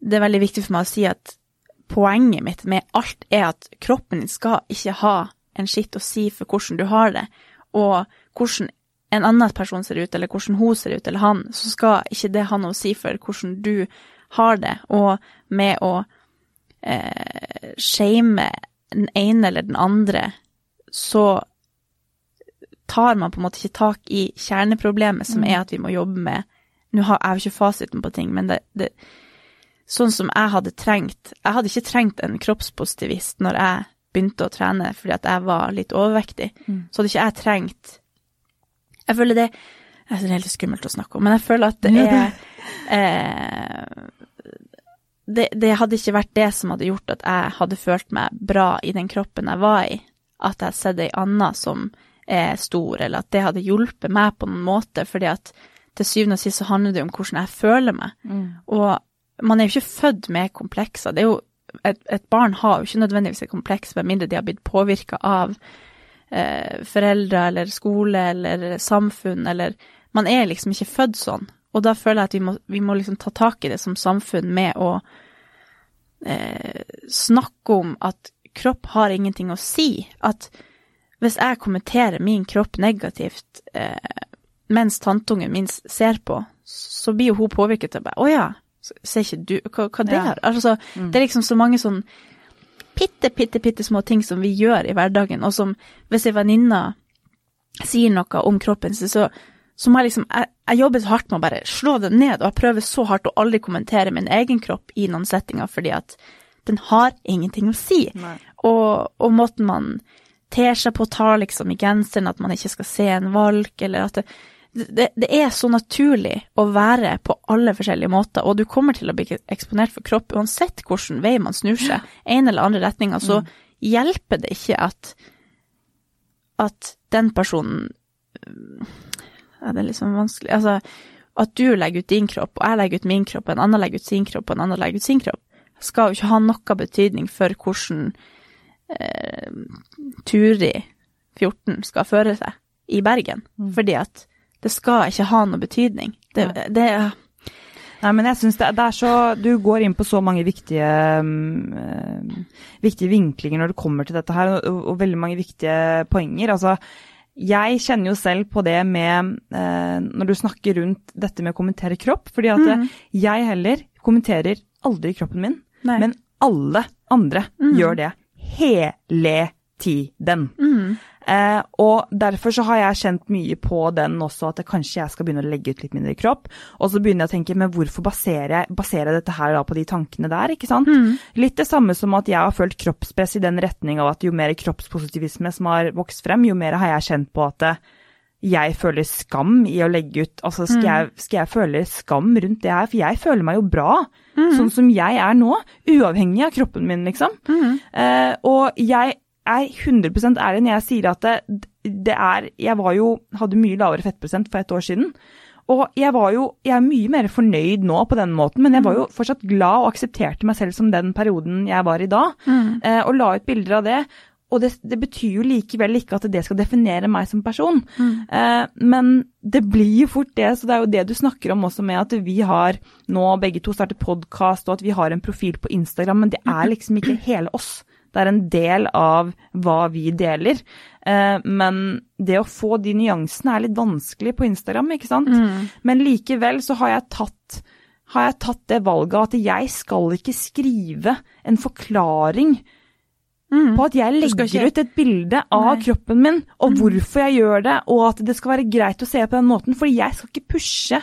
det er veldig viktig for meg å si at poenget mitt med alt er at kroppen din skal ikke ha en skitt å si for hvordan du har det, og hvordan en annen person ser ut, eller hvordan hun ser ut, eller han, så skal ikke det ha noe å si for hvordan du har det, og med å eh, shame den ene eller den andre, så tar man på en måte ikke tak i kjerneproblemet, som mm. er at vi må jobbe med Nå har jeg jo ikke fasiten på ting, men det, det, Sånn som jeg hadde trengt Jeg hadde ikke trengt en kroppspositivist når jeg begynte å trene fordi at jeg var litt overvektig. Mm. Så hadde ikke jeg trengt Jeg føler det Det er helt skummelt å snakke om, men jeg føler at det er eh, det, det, hadde ikke vært det som hadde gjort at jeg hadde følt meg bra i den kroppen jeg var i. At jeg hadde sett ei anna som er stor, eller at det hadde hjulpet meg på noen måte, fordi at til syvende og sist så handler det om hvordan jeg føler meg. Mm. Og man er jo ikke født med komplekser. Det er jo, et, et, barn har jo ikke nødvendigvis et kompleks, med mindre de har blitt påvirka av eh, foreldre eller skole eller samfunn, eller Man er liksom ikke født sånn. Og da føler jeg at vi må, vi må liksom ta tak i det som samfunn med å eh, snakke om at kropp har ingenting å si. At hvis jeg kommenterer min kropp negativt eh, mens tanteungen min ser på, så blir jo hun påvirket av meg. Å ja, ser ikke du Hva, hva det er? Altså, mm. det er liksom så mange sånn bitte, bitte, bitte små ting som vi gjør i hverdagen, og som hvis ei venninne sier noe om kroppen sin, så, så må jeg liksom jeg, jeg, jobber så hardt med å bare slå det ned, og jeg prøver så hardt å aldri kommentere min egen kropp i noen settinger, fordi at den har ingenting å si. Og, og måten man ter seg på, tar liksom i genseren, at man ikke skal se en valk, eller at det, det, det, er så naturlig å være på alle forskjellige måter, og du kommer til å bli eksponert for kropp uansett hvilken vei man snur seg, en eller andre retninger, så mm. hjelper det ikke at, at den personen Ja, det er liksom vanskelig Altså, at du legger ut din kropp, og jeg legger ut min kropp, og en annen legger ut sin kropp, og en annen legger ut sin kropp, skal jo ikke ha noe betydning for hvordan eh, Turi 14 skal føre seg i Bergen. Mm. Fordi at det skal ikke ha noe betydning. Det, det
Nei, men jeg synes det, det, er så Du går inn på så mange viktige, um, viktige vinklinger når det kommer til dette her, og, og, veldig mange viktige poenger. Altså, jeg kjenner jo selv på det med uh, Når du snakker rundt dette med å kommentere kropp, fordi at mm. jeg heller kommenterer aldri kroppen min, Nei. men alle andre mm. gjør det hele tiden. Mm. Eh, og derfor så har jeg kjent mye på den også, at kanskje jeg skal begynne å legge ut litt mindre kropp. Og så begynner jeg å tenke, men hvorfor baserer jeg, baserer jeg dette her da på de tankene der, ikke sant? Mm. Litt det samme som at jeg har følt kroppspress i den retning av at jo mer kroppspositivisme som har vokst frem, jo mer har jeg kjent på at eh, jeg føler skam i å legge ut Altså, skal, mm. jeg, skal jeg føle skam rundt det her? For jeg føler meg jo bra, mm. sånn som jeg er nå. Uavhengig av kroppen min, liksom. Mm. Eh, og jeg er 100 ærlig når jeg sier at det, det, er Jeg var jo Hadde mye lavere fettprosent for et år siden. Og jeg var jo Jeg er mye mer fornøyd nå på den måten, men jeg var jo mm. fortsatt glad og aksepterte meg selv som den perioden jeg var i da. Mm. Eh, og la ut bilder av det. Og det, det, betyr jo likevel ikke at det skal definere meg som person. Mm. Eh, men det blir jo fort det, så det er jo det du snakker om også med at vi har nå begge to startet podkast, og at vi har en profil på Instagram, men det er liksom ikke hele oss. Det er en del av hva vi deler. Eh, men det å få de nyansene er litt vanskelig på Instagram, ikke sant.
Mm.
Men likevel så har jeg tatt har jeg tatt det valget at jeg skal ikke skrive en forklaring
Mm.
på at jeg legger
ikke-
ut et bilde av
Nei.
kroppen min, og
Mm.
hvorfor jeg gjør det, og at det skal være greit å se på den måten. Fordi jeg skal ikke pushe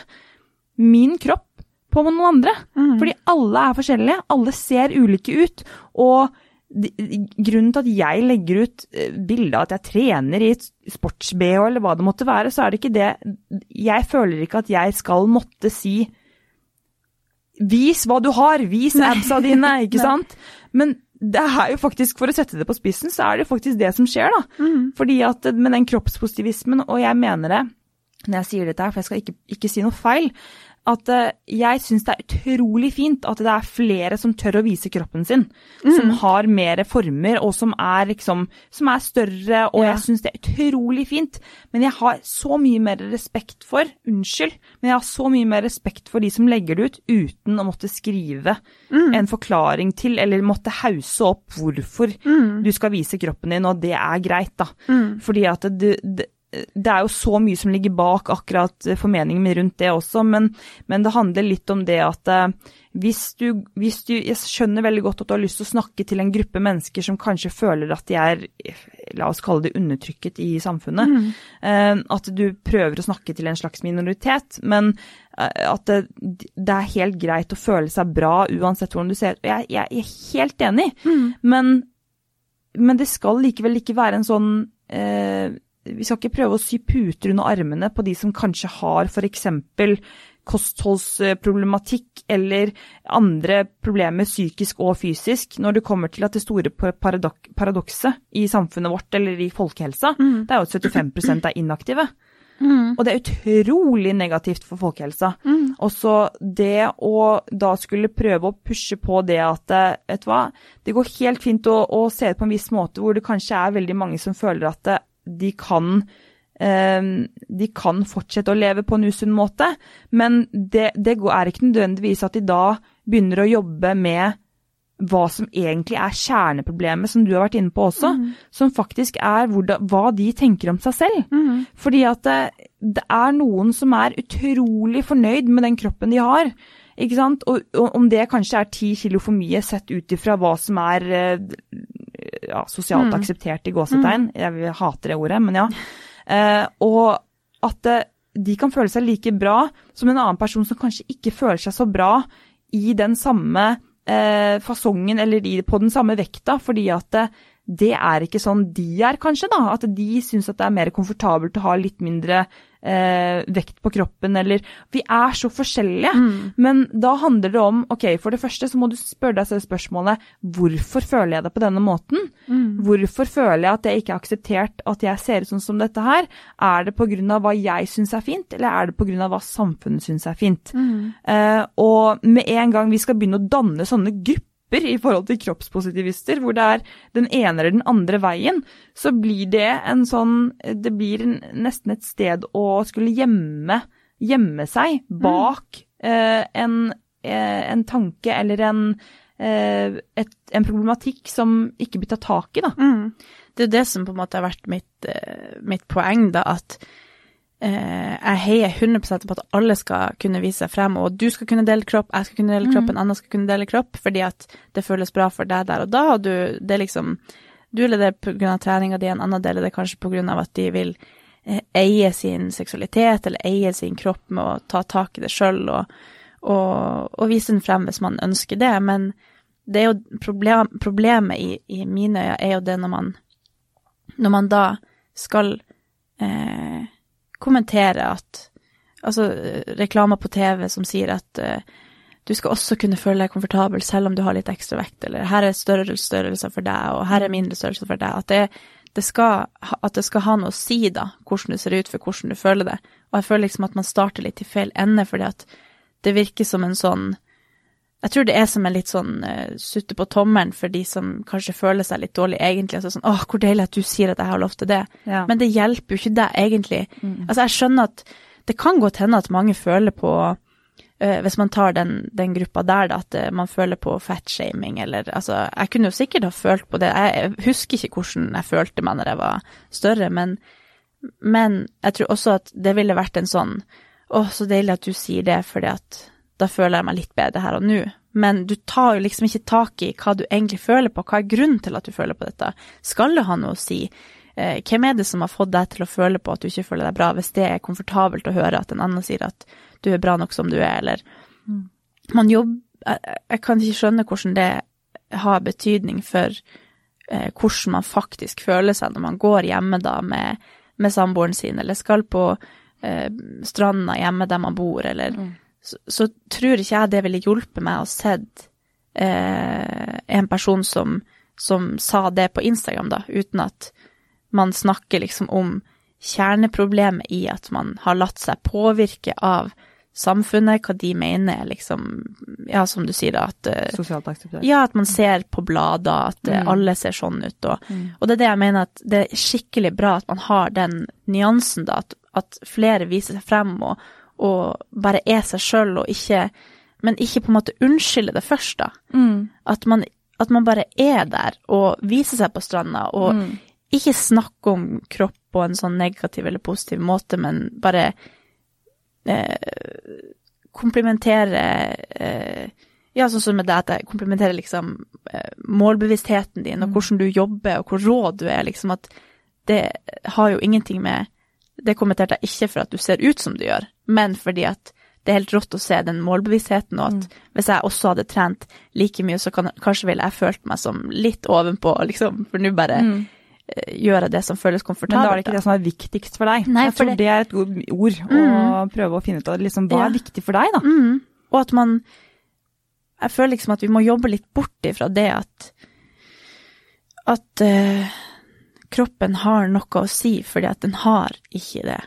min kropp på noen andre.
Mm.
Fordi alle er forskjellige, alle ser ulike ut. Og grunnen til at jeg legger ut eh, bilde av at jeg trener i sports-BH eller hva det måtte være, så er det ikke det Jeg føler ikke at jeg skal måtte si Vis hva du har, vis
Nei.
absa dine, ikke sant? Men det er jo faktisk, for å sette det på spissen, så er det faktisk det som skjer, da.
Mm.
Fordi at med den kroppspositivismen, og jeg mener det når jeg sier dette her, for jeg skal ikke, ikke si noe feil, at eh, jeg syns det er utrolig fint at det er flere som tør å vise kroppen sin. Som har mer former, og som er liksom Som er større, og
Ja.
jeg syns det er utrolig fint. Men jeg har så mye mer respekt for Unnskyld, men jeg har så mye mer respekt for de som legger det ut uten å måtte skrive en forklaring til, eller måtte hause opp hvorfor du skal vise kroppen din, og det er greit, da.
Mm.
Fordi at det, det, det er jo så mye som ligger bak akkurat formeningen min rundt det også, men, men det handler litt om det at eh, hvis du, hvis du Jeg skjønner veldig godt at du har lyst til å snakke til en gruppe mennesker som kanskje føler at de er, la oss kalle det undertrykket i samfunnet. Mm. At du prøver å snakke til en slags minoritet, men eh, at det, det er helt greit å føle seg bra uansett hvordan du ser ut. Og Jeg, jeg er helt enig, men, men det skal likevel ikke være en sånn eh, Vi skal ikke prøve å sy puter under armene på de som kanskje har f.eks. kostholdsproblematikk eller andre problemer psykisk og fysisk, når det kommer til at det store paradok paradokset i samfunnet vårt eller i folkehelsa, det er jo at 75 er inaktive.
Mm.
Og det er utrolig negativt for folkehelsa. Og så det å da skulle prøve å pushe på det at eh, vet du hva, det går helt fint å, å se det på en viss måte hvor det kanskje er veldig mange som føler at eh, de kan eh, de kan fortsette å leve på en usunn måte, men det, det går- er ikke nødvendigvis at de da begynner å jobbe med hva som egentlig er kjerneproblemet, som du har vært inne på også, som faktisk er hva de tenker om seg selv.
Mm.
Fordi at det, det er noen som er utrolig fornøyd med den kroppen de har. Ikke sant? Og, og om det kanskje er ti kilo for mye sett ut ifra hva som er eh, ja, sosialt
Mm.
akseptert i gåsetegn. Jeg hater det ordet, men ja. Eh, og at eh, de kan føle seg like bra som en annen person som kanskje ikke føler seg så bra i den samme eh, fasongen eller i, på den samme vekta, fordi at det, det er ikke sånn de er, kanskje, da. At de syns at det er mer komfortabelt å ha litt mindre eh, vekt på kroppen, eller Vi er så forskjellige. Men da handler det om ok, for det første så må du spørre deg selv spørsmålet hvorfor føler jeg det på denne måten? Hvorfor føler jeg at jeg ikke er akseptert at jeg ser ut sånn som dette her? Er det pga. hva jeg syns er fint, eller er det pga. hva samfunnet syns er fint? Eh, og med en gang vi skal begynne å danne sånne grupper i forhold til kroppspositivister, hvor det er den ene eller den andre veien, så blir det en sånn Det blir nesten et sted å skulle gjemme, gjemme seg bak eh, en, eh, en tanke eller en, eh, et, en problematikk som ikke blir tatt tak i, da.
Mm. Det er det som på en måte har vært mitt, eh, mitt poeng, da, at jeg heier 100 på at alle skal kunne vise seg frem, og du skal kunne dele kropp, jeg skal kunne dele kropp, en annen skal kunne dele kropp, fordi at det føles bra for deg der og da, og du, det er liksom, du deler det av treninga di, en annen deler det kanskje av at de vil eh, eie sin seksualitet, eller eie sin kropp med å ta tak i det sjøl, og, og, og vise den frem hvis man ønsker det, men det er jo problem, problemet i, i mine øyne er jo det når man når man da skal eh, kommentere at Altså eh, reklamer på TV som sier at uh, du skal også kunne føle deg komfortabel selv om du har litt ekstra vekt, eller her er større størrelser for deg, og her er mindre størrelser for deg. At det, det skal, at det skal ha noe å si, da, hvordan det ser ut for hvordan du føler det. Og jeg føler liksom at man starter litt i feil ende, fordi at det virker som en sånn jeg tror det er som en litt sånn uh, sutte på tommelen for de som kanskje føler seg litt dårlig egentlig. Altså sånn, åh, hvor deilig at du sier at jeg har lov til det.
Ja.
Men det hjelper jo ikke deg egentlig. Altså, jeg skjønner at det kan godt hende at mange føler på uh, hvis man tar den, den gruppa der, da, at uh, man føler på fatshaming, eller altså Jeg kunne jo sikkert ha følt på det, jeg husker ikke hvordan jeg følte meg når jeg var større, men, men jeg tror også at det ville vært en sånn Å, så deilig at du sier det, fordi at da føler jeg meg litt bedre her og nå. Men du tar jo liksom ikke tak i hva du egentlig føler på, hva er grunnen til at du føler på dette? Skal det ha noe å si? Eh, hvem er det som har fått deg til å føle på at du ikke føler deg bra, hvis det er komfortabelt å høre at en annen sier at du er bra nok som du er, eller mm. Man jobber jeg, kan ikke skjønne hvordan det har betydning for eh, hvordan man faktisk føler seg når man går hjemme da med, med samboeren sin, eller skal på eh, stranda hjemme der man bor, eller mm så, så, tror ikke jeg det ville hjulpet meg å sett eh, en person som, som, sa det på Instagram, da, uten at man snakker liksom om kjerneproblemet i at man har latt seg påvirke av samfunnet, hva de mener, liksom Ja, som du sier, da, at
eh, Sosialt akseptert.
Ja, at man ser på blader at eh, mm. alle ser sånn ut, og, mm. og, det er det jeg mener at det er skikkelig bra at man har den nyansen, da, at, at flere viser seg frem og, og bare er seg sjøl og ikke Men ikke på en måte unnskylde det først, da. Mm. At, man, at, man, bare er der og viser seg på stranda, og mm. ikke snakke om kropp på en sånn negativ eller positiv måte, men bare eh, komplimentere eh, ja, sånn som med deg, at jeg komplimenterer liksom eh, målbevisstheten din, og mm. hvordan du jobber, og hvor rå du er, liksom at det har jo ingenting med Det kommenterte jeg ikke for at du ser ut som du gjør, men fordi at det er helt rått å se den målbevisstheten, og at mm. hvis jeg også hadde trent like mye, så kan, kanskje ville jeg følt meg som litt ovenpå, liksom, for nå bare mm. Eh, gjøre det som føles komfortabelt.
Men da er det ikke det som er viktigst for deg.
Nei,
jeg tror det... det er et godt ord å mm. prøve å finne ut av liksom, hva ja. er viktig for deg, da.
Mm. Og at man Jeg føler liksom at vi må jobbe litt bort ifra det at at uh, kroppen har noe å si, fordi at den har ikke det.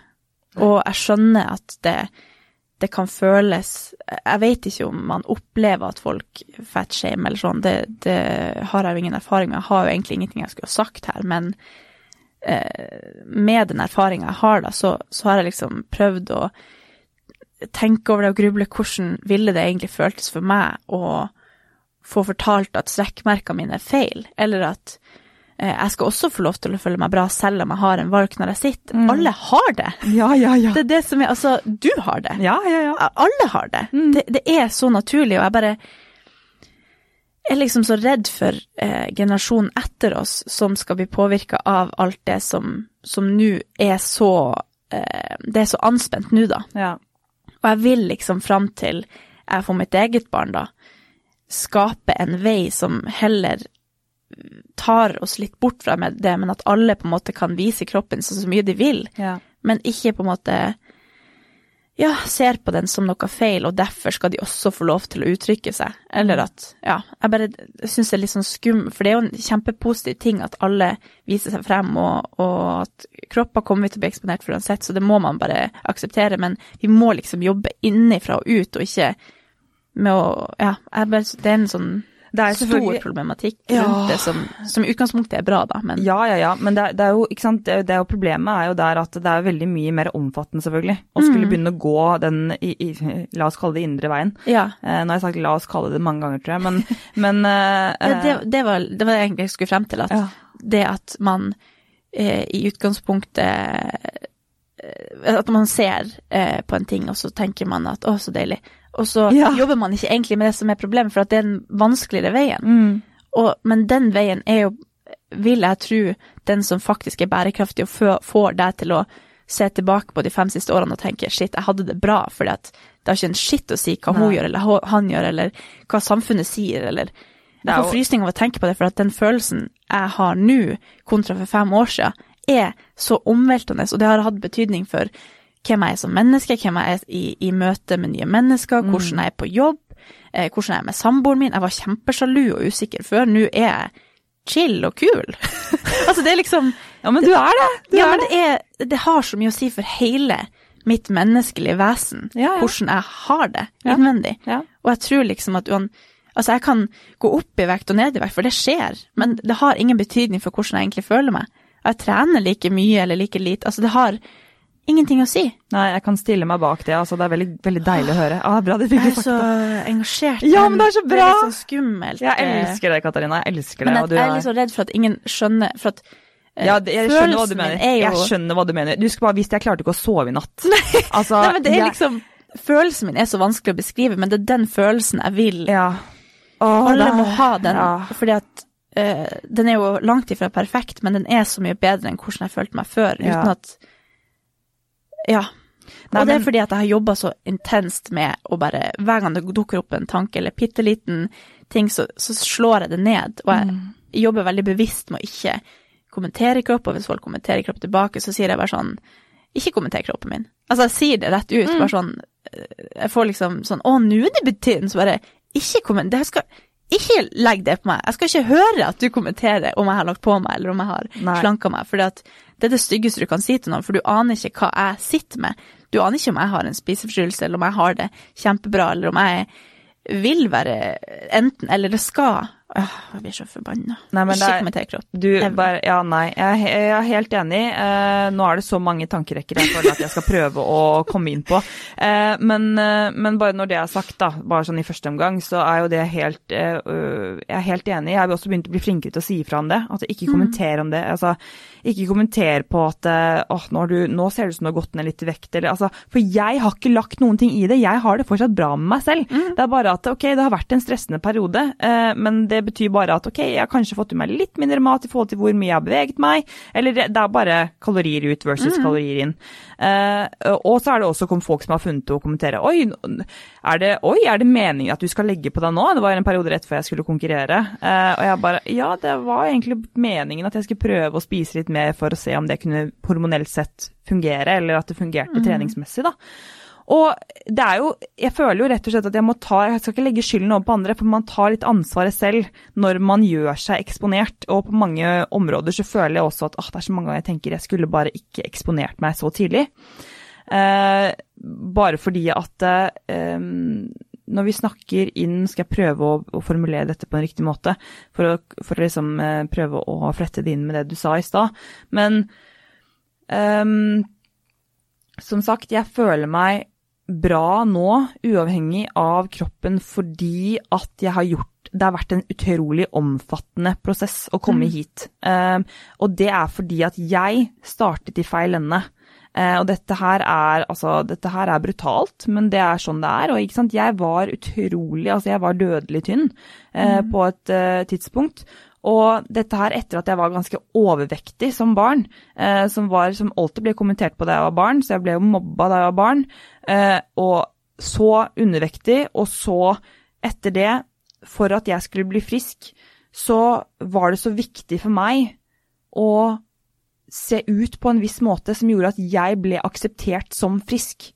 Og jeg skjønner at det, det kan føles Jeg vet ikke om man opplever at folk fatshamer eller sånn, det, det, har jeg jo ingen erfaring med. Jeg har jo egentlig ingenting jeg skulle ha sagt her, men eh, med den erfaringa jeg har, da, så, så, har jeg liksom prøvd å tenke over det og gruble hvordan ville det egentlig føltes for meg å få fortalt at strekkmerkene mine er feil, eller at jeg skal også få lov til å føle meg bra selv om jeg har en valk når jeg sitter. Mm. Alle har det.
Ja, ja, ja.
Det er det som er Altså, du har det.
Ja, ja, ja.
Alle har det. Mm. det. Det er så naturlig, og jeg bare er liksom så redd for eh, generasjonen etter oss som skal bli påvirka av alt det som nå er så eh, Det er så anspent nå, da.
Ja.
Og jeg vil liksom fram til jeg får mitt eget barn, da, skape en vei som heller tar oss litt bort fra det, men at alle på en måte kan vise kroppen så, så mye de vil,
ja.
men ikke på en måte ja, ser på den som noe feil, og derfor skal de også få lov til å uttrykke seg. Eller at Ja, jeg bare syns det er litt sånn skum, for det er jo en kjempepositiv ting at alle viser seg frem, og, og at kropper kommer til å bli eksponert for uansett, så det må man bare akseptere. Men vi må liksom jobbe innenfra og ut, og ikke med å Ja, bare, det er en sånn det er stor problematikk rundt ja. det, som, som i utgangspunktet er bra, da. Men.
Ja, ja, ja. Men det, det, er jo, ikke sant, det, det er jo problemet er jo der at det er veldig mye mer omfattende, selvfølgelig. Å skulle mm. begynne å gå den, i, i, la oss kalle det indre veien.
Ja.
Eh, nå har jeg sagt la oss kalle det mange ganger, tror jeg, men, men eh,
ja, det, var, det var egentlig jeg skulle frem til. At ja. det at man eh, i utgangspunktet eh, At man ser eh, på en ting, og så tenker man at å, så deilig og så ja. jobber man ikke egentlig med det som er problemet, for at det er den vanskeligere veien.
Mm.
Og, men den veien er jo, vil jeg tro, den som faktisk er bærekraftig og får deg til å se tilbake på de fem siste årene og tenke shit, jeg hadde det bra, for det har ikke en skitt å si hva Nei. hun gjør eller han gjør, eller hva samfunnet sier, eller Jeg får frysning av å tenke på det, for at den følelsen jeg har nå, kontra for fem år siden, er så omveltende, og det har hatt betydning for hvem jeg er som menneske, hvem jeg er i, i møte med nye mennesker, mm. hvordan jeg er på jobb, eh, hvordan jeg er med samboeren min. Jeg var kjempesjalu og usikker før, nå er jeg chill og kul. altså det er liksom
Ja, men du er det. Du
ja,
er
men det, er, det har så mye å si for hele mitt menneskelige vesen,
ja, ja.
hvordan jeg har det innvendig.
Ja.
Og jeg tror liksom at uan, Altså, jeg kan gå opp i vekt og ned i vekt, for det skjer, men det har ingen betydning for hvordan jeg egentlig føler meg. Jeg trener like mye eller like lite. Altså, det har ingenting å si.
Nei, jeg kan stille meg bak det. altså Det er veldig, veldig deilig å høre. Ah, bra, det
Jeg er så engasjert.
Ja, men det er så
Det
bra!
er litt sånn skummelt.
Jeg elsker det, Katarina. Jeg elsker det.
Men jeg, er litt så redd for at ingen skjønner For at eh,
ja, det, jeg skjønner hva du mener.
er jo
Jeg skjønner hva du mener. Du skulle bare visst jeg klarte ikke å sove i natt. Altså,
Nei, men det er
jeg-
liksom Følelsen min er så vanskelig å beskrive, men det er den følelsen jeg vil.
Ja. Åh,
Alle
det-
må ha den,
Ja.
fordi at uh, den er jo langt ifra perfekt, men den er så mye bedre enn hvordan jeg følte meg før,
Ja.
uten at Ja.
Nei,
og det er fordi at jeg har jobba så intenst med å bare Hver gang det dukker opp en tanke eller bitte liten ting, så, så slår jeg det ned. Og jeg
Mm.
jobber veldig bevisst med å ikke kommentere kropp, og hvis folk kommenterer kropp tilbake, så sier jeg bare sånn Ikke kommenter kroppen min. Altså, jeg sier det rett ut,
Mm.
bare sånn eh, Jeg får liksom sånn Å, nå er det betydd Så bare Ikke kommenter skal ikke legg det på meg. Jeg skal ikke høre at du kommenterer om jeg har lagt på meg, eller om jeg har
Nei.
slanka meg. For det er det styggeste du kan si til noen, for du aner ikke hva jeg sitter med. Du aner ikke om jeg har en spiseforstyrrelse, eller om jeg har det kjempebra, eller om jeg vil være enten eller det skal. Åh, jeg blir så forbanna. Ikke
er-
kommenter
bare, ja, nei, jeg, jeg er helt enig. Eh, nå er det så mange tankerekker jeg føler at jeg skal prøve å komme inn på. Eh, men, eh, men bare når det er sagt, da, bare sånn i første omgang, så er jo det helt eh, øh, Jeg er helt enig. Jeg har også begynt å bli flinkere til å si ifra om det. Altså, ikke kommenter om det. Altså, ikke kommenter på at eh, åh, nå, du, nå ser det ut som du har gått ned litt i vekt, eller altså For jeg har ikke lagt noen ting i det. Jeg har det fortsatt bra med meg selv. Det er bare at ok, det har vært en stressende periode, eh, men det betyr bare at ok, jeg har kanskje fått i meg litt mindre mat i forhold til hvor mye jeg har beveget meg, eller det, er bare kalorier ut versus kalorier inn. Uh, og så er det også folk som har funnet å kommentere oi, er det, oi, er det meningen at du skal legge på deg nå? Det var en periode rett før jeg skulle konkurrere. Uh, og jeg bare ja, det var egentlig meningen at jeg skulle prøve å spise litt mer for å se om det kunne hormonelt sett fungere, eller at det fungerte treningsmessig, da. Og det er jo Jeg føler jo rett og slett at jeg må ta Jeg skal ikke legge skylden over på andre, for man tar litt ansvaret selv når man gjør seg eksponert. Og på mange områder så føler jeg også at åh, det er så mange ganger jeg tenker jeg skulle bare ikke eksponert meg så tidlig. Eh, bare fordi at eh, når vi snakker inn Skal jeg prøve å, å formulere dette på en riktig måte, for å, for å liksom eh, prøve å flette det inn med det du sa i stad. Men ehm, som sagt, jeg føler meg bra nå, uavhengig av kroppen, fordi at jeg har gjort Det har vært en utrolig omfattende prosess å komme hit. Um, og det er fordi at jeg startet i feil ende. Uh, og dette her er altså, dette her er brutalt, men det er sånn det er. Og jeg var utrolig Altså, jeg var dødelig tynn eh, på et uh, tidspunkt. Og dette her etter at jeg var ganske overvektig som barn, eh, som, var, som alltid ble kommentert på da jeg var barn, så jeg ble jo mobba da jeg var barn. Eh, og så undervektig, og så etter det, for at jeg skulle bli frisk, så var det så viktig for meg å se ut på en viss måte som gjorde at jeg ble akseptert som frisk.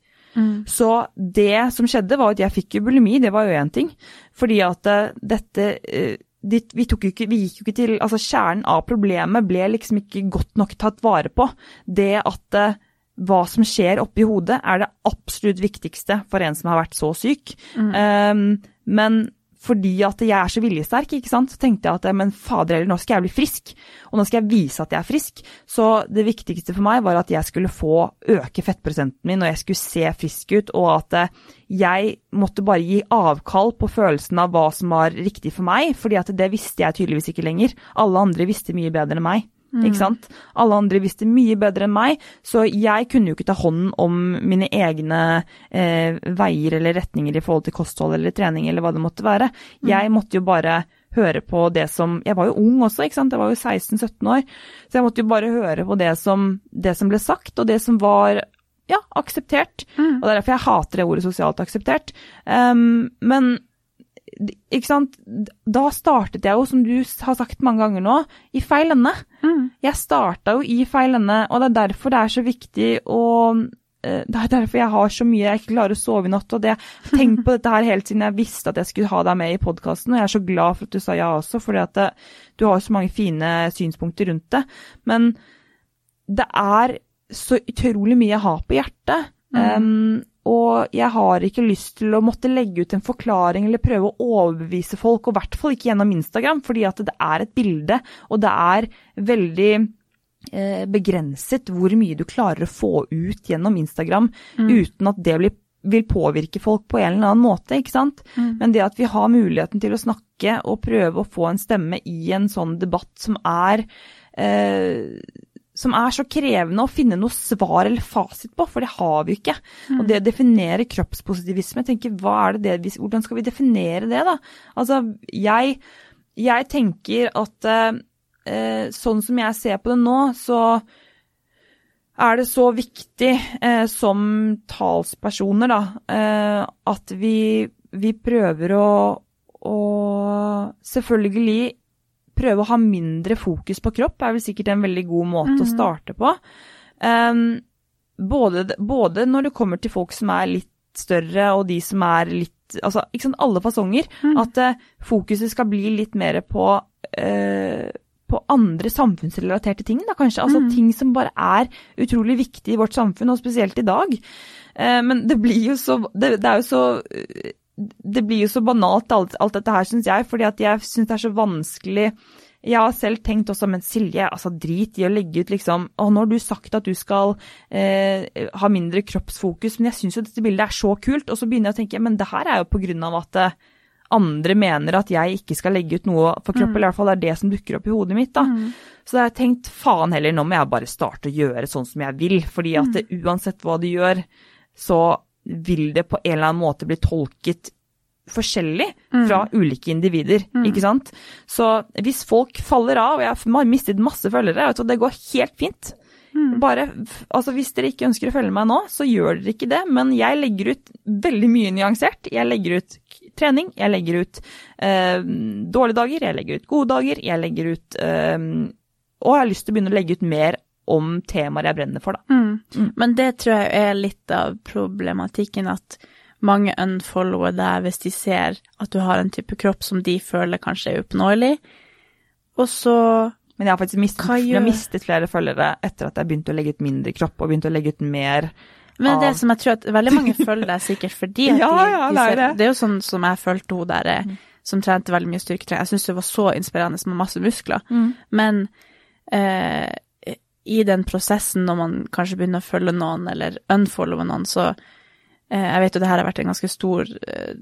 Så det som skjedde, var at jeg fikk jo bulimi, det var jo én ting. Fordi at eh, dette eh, de, vi, ikke, vi gikk jo ikke til Altså, kjernen av problemet ble liksom ikke godt nok tatt vare på. Det at eh, hva som skjer oppi hodet, er det absolutt viktigste for en som har vært så syk. Um, men fordi at jeg er så viljesterk, ikke sant, så tenkte jeg at men fader heller, nå skal jeg bli frisk. Og nå skal jeg vise at jeg er frisk. Så det viktigste for meg var at jeg skulle få øke fettprosenten min, og jeg skulle se frisk ut, og at eh, jeg måtte bare gi avkall på følelsen av hva som var riktig for meg, fordi at det visste jeg tydeligvis ikke lenger. Alle andre visste mye bedre enn meg. Ikke sant? Alle andre visste mye bedre enn meg, så jeg kunne jo ikke ta hånden om mine egne eh, veier eller retninger i forhold til kosthold eller trening eller hva det måtte være. Jeg måtte jo bare høre på det som Jeg var jo ung også, ikke sant. Jeg var jo 16-17 år. Så jeg måtte jo bare høre på det som, det som ble sagt, og det som var ja, akseptert. Og det er derfor jeg hater det ordet sosialt akseptert. Um, men ikke sant, da startet jeg jo, som du har sagt mange ganger nå, i feil ende. Jeg starta jo i feil ende, og det er derfor det er så viktig å eh, det er derfor jeg har så mye jeg ikke klarer å sove i natt. og det, har på dette her helt siden jeg visste at jeg skulle ha deg med i podkasten, og jeg er så glad for at du sa ja også, for du har så mange fine synspunkter rundt det. Men det er så utrolig mye jeg har på hjertet. Um, og jeg har ikke lyst til å måtte legge ut en forklaring eller prøve å overbevise folk, og i hvert fall ikke gjennom Instagram, fordi at det er et bilde, og det er veldig eh, begrenset hvor mye du klarer å få ut gjennom Instagram uten at det blir, vil påvirke folk på en eller annen måte, ikke sant. Men det at vi har muligheten til å snakke og prøve å få en stemme i en sånn debatt som er eh, som er så krevende å finne noe svar eller fasit på, for det har vi ikke. Og det å definere kroppspositivisme, jeg tenker, hva er det det hvordan skal vi definere det, da? Altså, jeg, jeg tenker at eh, sånn som jeg ser på det nå, så er det så viktig eh, som talspersoner, da, eh, at vi, vi prøver å, å selvfølgelig prøve å ha mindre fokus på kropp er vel sikkert en veldig god måte å starte på. Um, både, både, når det kommer til folk som er litt større, og de som er litt Altså, ikke sant, alle fasonger. Mm. At uh, fokuset skal bli litt mer på uh, på andre samfunnsrelaterte ting, da kanskje. Altså mm. ting som bare er utrolig viktig i vårt samfunn, og spesielt i dag. Uh, men det blir jo så Det, det er jo så det blir jo så banalt alt, alt dette her, syns jeg, fordi at jeg syns det er så vanskelig jeg har selv tenkt også, men Silje, altså drit i å legge ut liksom Å, nå har du sagt at du skal eh, ha mindre kroppsfokus, men jeg syns jo dette bildet er så kult. Og så begynner jeg å tenke, men det her er jo på grunn av at eh, andre mener at jeg ikke skal legge ut noe for kropp, mm. eller i hvert fall det er det som dukker opp i hodet mitt, da. Mm. Så da har jeg tenkt, faen heller, nå må jeg bare starte å gjøre sånn som jeg vil. Fordi at mm. uansett hva du gjør, så vil det på en eller annen måte bli tolket forskjellig fra mm. ulike individer, mm. ikke sant. Så hvis folk faller av, og jeg har mistet masse følgere, og det går helt fint. Mm. Bare, altså Hvis dere ikke ønsker å følge meg nå, så gjør dere ikke det. Men jeg legger ut veldig mye nyansert. Jeg legger ut trening, jeg legger ut øh, dårlige dager, jeg legger ut gode dager, jeg legger ut øh, Og jeg har lyst til å begynne å legge ut mer om temaer jeg brenner for, da.
Mm. Mm. Men det tror jeg er litt av problematikken, at mange unfollower deg hvis de ser at du har en type kropp som de føler kanskje er uoppnåelig, og så
Men jeg har faktisk mistet, jeg har mistet flere følgere etter at jeg begynte å legge ut mindre kropp og begynte å legge ut mer
men det som jeg tror at veldig mange følger deg sikkert fordi at
ja,
de,
ja,
de
ser, det.
det er jo sånn som jeg følte hun der mm. som trente veldig mye styrketrening. Jeg syns det var så inspirerende med masse muskler. Mm. Men eh, i den prosessen når man kanskje begynner å følge noen eller unfollowe noen, så eh, Jeg vet jo det her har vært en ganske stor eh,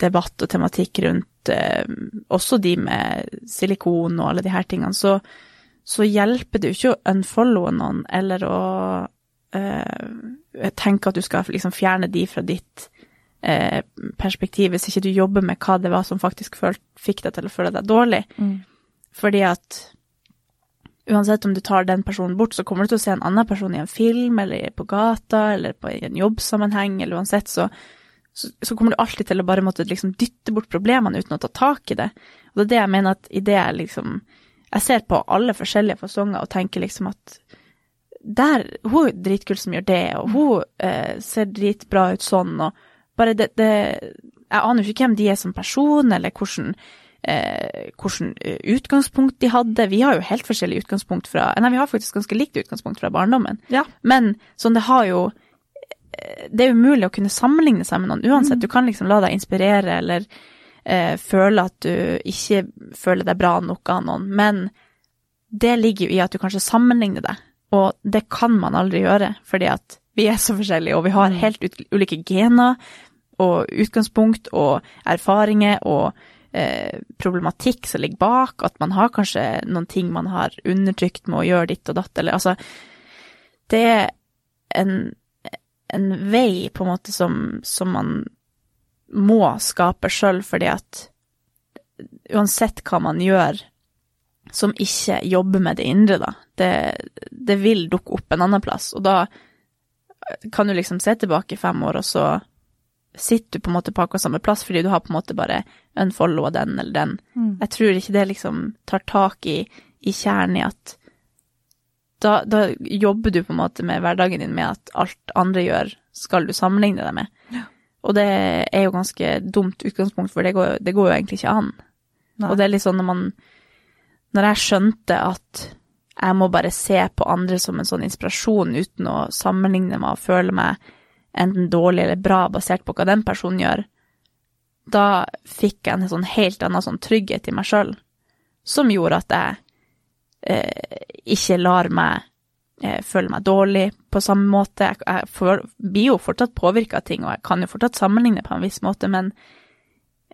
debatt og tematikk rundt eh, også de med silikon og alle de her tingene, så, så hjelper det jo ikke å unfollowe noen eller å eh, tenke at du skal liksom fjerne de fra ditt eh, perspektiv, hvis ikke du jobber med hva det var som faktisk følt, fikk deg til å føle deg dårlig. Mm. Fordi at uansett om du tar den personen bort, så kommer du til å se en annen person i en film, eller på gata, eller på en jobbsammenheng, eller uansett, så, så, så kommer du alltid til å bare måtte liksom dytte bort problemene uten å ta tak i det. Og det er det jeg mener at i det liksom Jeg ser på alle forskjellige fasonger og tenker liksom at der, hun er dritkul som gjør det, og hun eh, ser dritbra ut sånn, og bare det, det Jeg aner jo ikke hvem de er som person, eller hvordan eh, hvordan eh, utgangspunkt de hadde. Vi har jo helt forskjellig utgangspunkt fra Nei, vi har faktisk ganske likt utgangspunkt fra barndommen.
Ja.
Men sånn, det har jo eh, Det er umulig å kunne sammenligne seg med noen uansett. Mm. Du kan liksom la deg inspirere eller eh, føle at du ikke føler deg bra nok av noen, men det ligger jo i at du kanskje sammenligner deg, og det kan man aldri gjøre, fordi at vi er så forskjellige, og vi har mm. helt ulike gener og utgangspunkt og erfaringer og eh, problematikk som ligger bak, at man har kanskje noen ting man har undertrykt med å gjøre ditt og datt, eller altså Det er en, en vei, på en måte, som, som man må skape sjøl, fordi at uansett hva man gjør som ikke jobber med det indre, da, det, det vil dukke opp en annen plass, og da kan du liksom se tilbake fem år, og så sitter du på en måte på akkurat samme plass fordi du har på en måte bare unfollowa den eller den. Mm. Jeg tror ikke det liksom tar tak i, i kjernen i at da, da, jobber du på en måte med hverdagen din med at alt andre gjør, skal du sammenligne deg med. Ja. Og det er jo ganske dumt utgangspunkt, for det går, det går jo egentlig ikke an. Nei. Og det er litt sånn når man Når jeg skjønte at jeg må bare se på andre som en sånn inspirasjon uten å sammenligne meg og føle meg enten dårlig eller bra basert på hva den personen gjør, da fikk jeg en sånn helt annen sånn trygghet i meg sjøl, som gjorde at jeg eh, ikke lar meg eh, føle meg dårlig på samme måte. Jeg, jeg får, blir jo fortsatt påvirka av ting, og jeg kan jo fortsatt sammenligne på en viss måte, men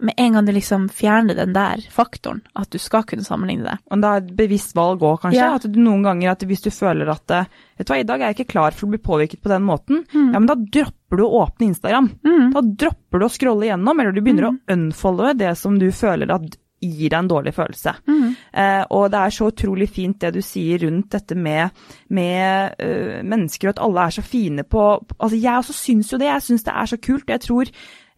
med en gang du liksom fjerner den der faktoren, at du skal kunne sammenligne det.
Og det er et bevisst valg òg, kanskje.
Ja.
At du noen ganger at hvis du føler at eh, Vet du hva, i dag er jeg ikke klar for å bli påvirket på den måten.
Mm.
Ja, men da dropper du å åpne Instagram. Da dropper du å scrolle gjennom, eller du begynner
Mm.
å unfollowe det som du føler at gir deg en dårlig følelse.
Mm.
Eh, og det er så utrolig fint det du sier rundt dette med, med øh, mennesker, og at alle er så fine på Altså, jeg også syns jo det. Jeg syns det er så kult. Jeg tror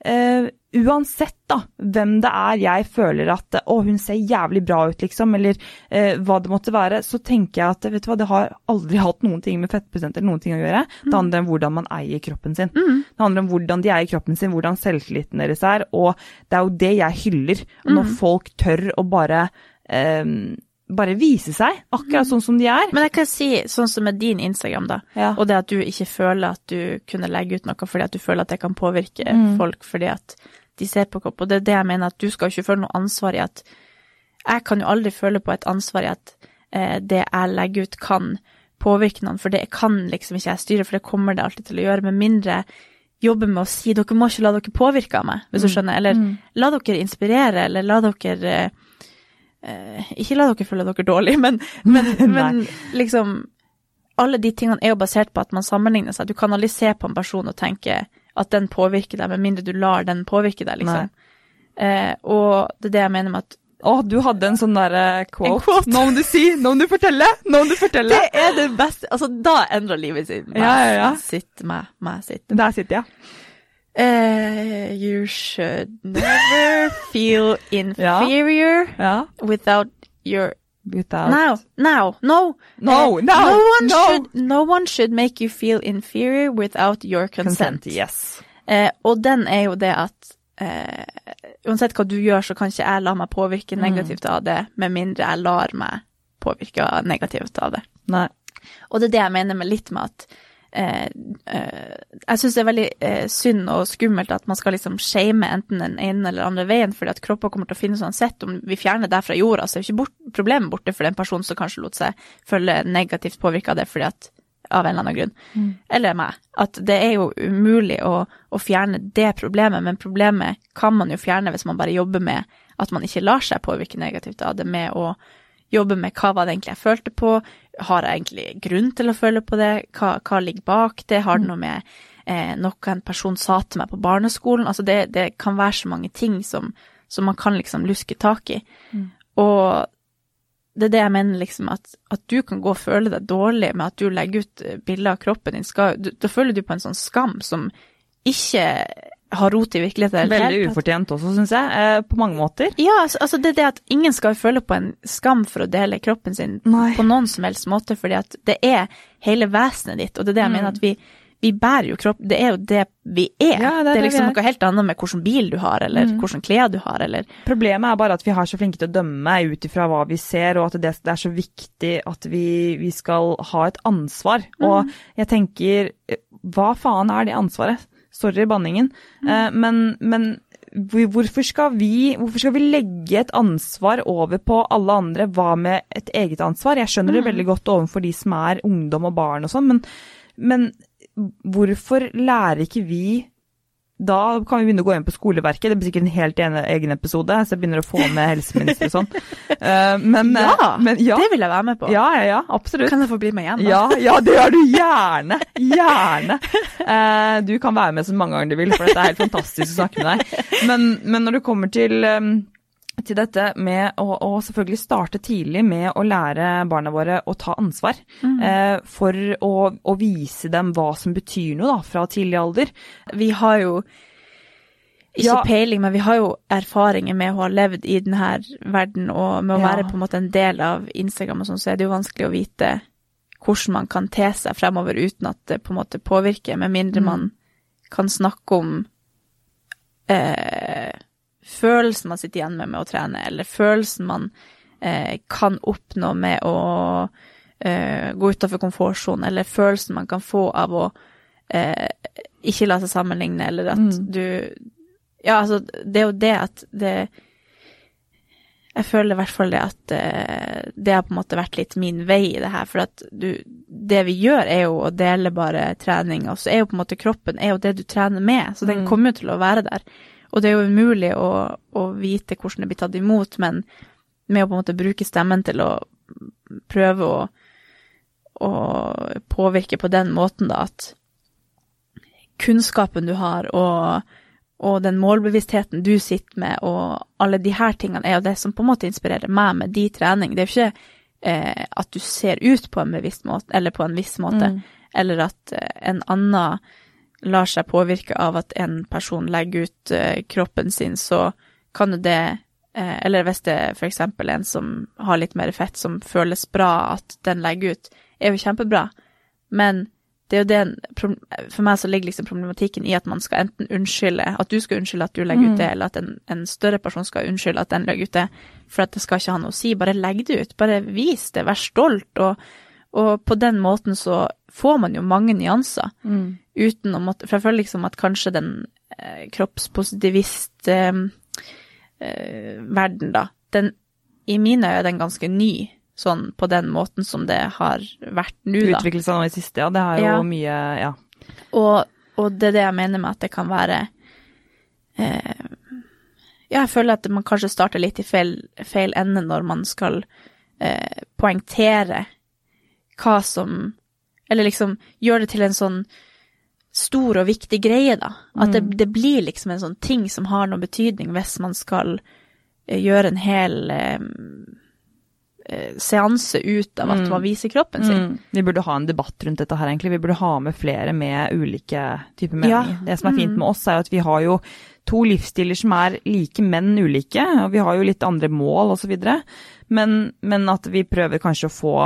eh, uansett da, hvem det er jeg føler at å, hun ser jævlig bra ut, liksom, eller eh, hva det måtte være, så tenker jeg at vet du hva, det har aldri hatt noen ting med fettprosent eller noen ting å gjøre. Det handler om hvordan man eier kroppen sin. Det handler om hvordan de eier kroppen sin, hvordan selvtilliten deres er, og det er jo det jeg hyller. Når folk tør å bare eh, bare vise seg, akkurat sånn som de er.
Men jeg kan si, sånn som med din Instagram, da,
Ja.
og det at du ikke føler at du kunne legge ut noe fordi at du føler at det kan påvirke
Mm.
folk fordi at de ser på kropp, og det er det jeg mener, at du skal ikke føle noe ansvar i at Jeg kan jo aldri føle på et ansvar i at eh, det jeg legger ut kan påvirke noen, for det kan liksom ikke jeg styre, for det kommer det alltid til å gjøre, med mindre jobbe med å si dere må ikke la dere påvirke av meg, hvis
Mm.
du skjønner, eller la dere inspirere, eller la dere eh, Ikke la dere føle dere dårlig, men, men, men liksom Alle de tingene er jo basert på at man sammenligner seg. Du kan aldri se på en person og tenke at den påvirker deg, med mindre du lar den påvirke deg, liksom. Eh, og det er det jeg mener med at
Å, du hadde en sånn derre quote.
quote.
Nå må du si, nå må du fortelle, nå må du fortelle.
Det er det beste Altså, da endrer livet sitt. Meg,
Ja, ja, ja.
Sitt, meg, meg, sitt.
Der sitter jeg.
Uh, you should never feel inferior
Ja.
without your
Without
Now, now, no.
No,
Eh,
no,
no one
no.
Should, no one should make you feel inferior without your consent.
consent. Yes.
Eh, og den er jo det at eh, uansett hva du gjør, så kan ikke jeg la meg påvirke
Mm.
negativt av det, med mindre jeg lar meg påvirke negativt av det.
Nei.
Og det er det jeg mener med litt med at eh, eh, Jeg syns det er veldig eh, synd og skummelt at man skal liksom shame enten den ene eller den andre veien, fordi at kropper kommer til å finnes uansett. Om vi fjerner det fra jorda, så er jo ikke bort, problemet borte for den personen som kanskje lot seg føle negativt påvirka av det fordi at av en eller annen grunn. Eller meg. At det er jo umulig å, å fjerne det problemet, men problemet kan man jo fjerne hvis man bare jobber med at man ikke lar seg påvirke negativt av det, med å jobbe med hva var det egentlig jeg følte på, har jeg egentlig grunn til å føle på det, hva, hva ligger bak det, har det noe med eh, noe en person sa til meg på barneskolen, altså det, det kan være så mange ting som, som man kan liksom luske tak i. Og det er det jeg mener, liksom, at, at du kan gå og føle deg dårlig med at du legger ut eh, bilder av kroppen din, skal, du, da føler du på en sånn skam som ikke har rot i virkeligheten.
Veldig ufortjent også, syns jeg. Eh, på mange måter.
Ja, altså, altså det det at ingen skal føle på en skam for å dele kroppen sin
Nei.
på noen som helst måte, fordi at det er hele vesenet ditt, og det er det jeg mener at vi, vi bærer jo kropp, det er jo det vi er.
Ja, det er
det er liksom noe helt annet med hvilken bil du har, eller hvilke klær du har, eller
Problemet er bare at vi har så flinke til å dømme ut ifra hva vi ser, og at det, det er så viktig at vi, vi skal ha et ansvar. Og jeg tenker, eh, hva faen er det ansvaret? Sorry banningen. Mm. men, men hvorfor skal, vi, hvorfor skal vi legge et ansvar over på alle andre? Hva med et eget ansvar? Jeg skjønner det veldig godt overfor de som er ungdom og barn og sånn, men, men hvorfor lærer ikke vi da kan vi begynne å gå inn på skoleverket. Det blir sikkert en helt egen episode, så jeg begynner å få med helseminister og sånn. Eh, men, eh,
Ja,
men, ja,
det vil jeg være med på.
ja, ja, ja, absolutt.
Kan jeg få bli med igjen, da?
Ja, ja, det gjør du gjerne. Gjerne. Eh, du kan være med så mange ganger du vil, for dette er helt fantastisk å snakke med deg. Men, men når det kommer til, til dette med å, å selvfølgelig starte tidlig med å lære barna våre å ta ansvar, eh, for å, å vise dem hva som betyr noe da, fra tidlig alder.
Vi har jo ikke
Ja.
peiling, men vi har jo erfaringer med å ha levd i denne verden, og med å
Ja.
være på en måte en del av Instagram og sånn, så er det jo vanskelig å vite hvordan man kan te seg fremover uten at det på en måte påvirker, med mindre man kan snakke om eh, følelsen man sitter igjen med med å trene, eller følelsen man eh, kan oppnå med å eh, gå utenfor komfortsonen, eller følelsen man kan få av å eh, ikke la seg sammenligne, eller at du Ja, altså, det er jo det at det jeg føler i hvert fall det at eh, det har på en måte vært litt min vei i det her. For at du, det vi gjør er jo å dele bare trening, og så er jo på en måte kroppen er jo det du trener med, så den
Mm.
kommer jo til å være der. Og det er jo umulig å, å vite hvordan det blir tatt imot, men med å på en måte bruke stemmen til å prøve å, å påvirke på den måten, da, at kunnskapen du har, og, og den målbevisstheten du sitter med, og alle de her tingene, er jo det som på en måte inspirerer meg med de trening. Det er jo ikke eh, at du ser ut på en bevisst måte, eller på en viss måte, eller at en annen lar seg påvirke av at en person legger ut eh, kroppen sin, så kan jo det eh, Eller hvis det er eksempel en som har litt mer fett, som føles bra at den legger ut, er jo kjempebra. Men det er jo det For meg så ligger liksom problematikken i at man skal enten unnskylde At du skal unnskylde at du legger ut det, eller at en, en større person skal unnskylde at den legger ut det, for at det skal ikke ha noe å si. Bare legg det ut. Bare vis det. Vær stolt. Og, og på den måten så får man jo mange nyanser uten å måtte For jeg føler liksom at kanskje den eh, kroppspositivist eh, eh, verden, da, den i mine øyne er den ganske ny, sånn på den måten som det har vært nå, da.
Utvikle seg nå i siste, ja. Det har jo
Ja.
mye Ja.
Og, og det er det jeg mener med at det kan være eh, Ja, jeg føler at man kanskje starter litt i feil, feil ende når man skal eh, poengtere hva som Eller liksom gjøre det til en sånn stor og viktig greie, da. At det, det blir liksom en sånn ting som har noe betydning hvis man skal eh, gjøre en hel eh, eh, seanse ut av at man viser kroppen sin.
Mm. Vi burde ha en debatt rundt dette her, egentlig. Vi burde ha med flere med ulike typer meninger.
Ja.
Det som er fint med oss, er at vi har jo to livsstiler som er like, men ulike. Og vi har jo litt andre mål osv. Men, men at vi prøver kanskje å få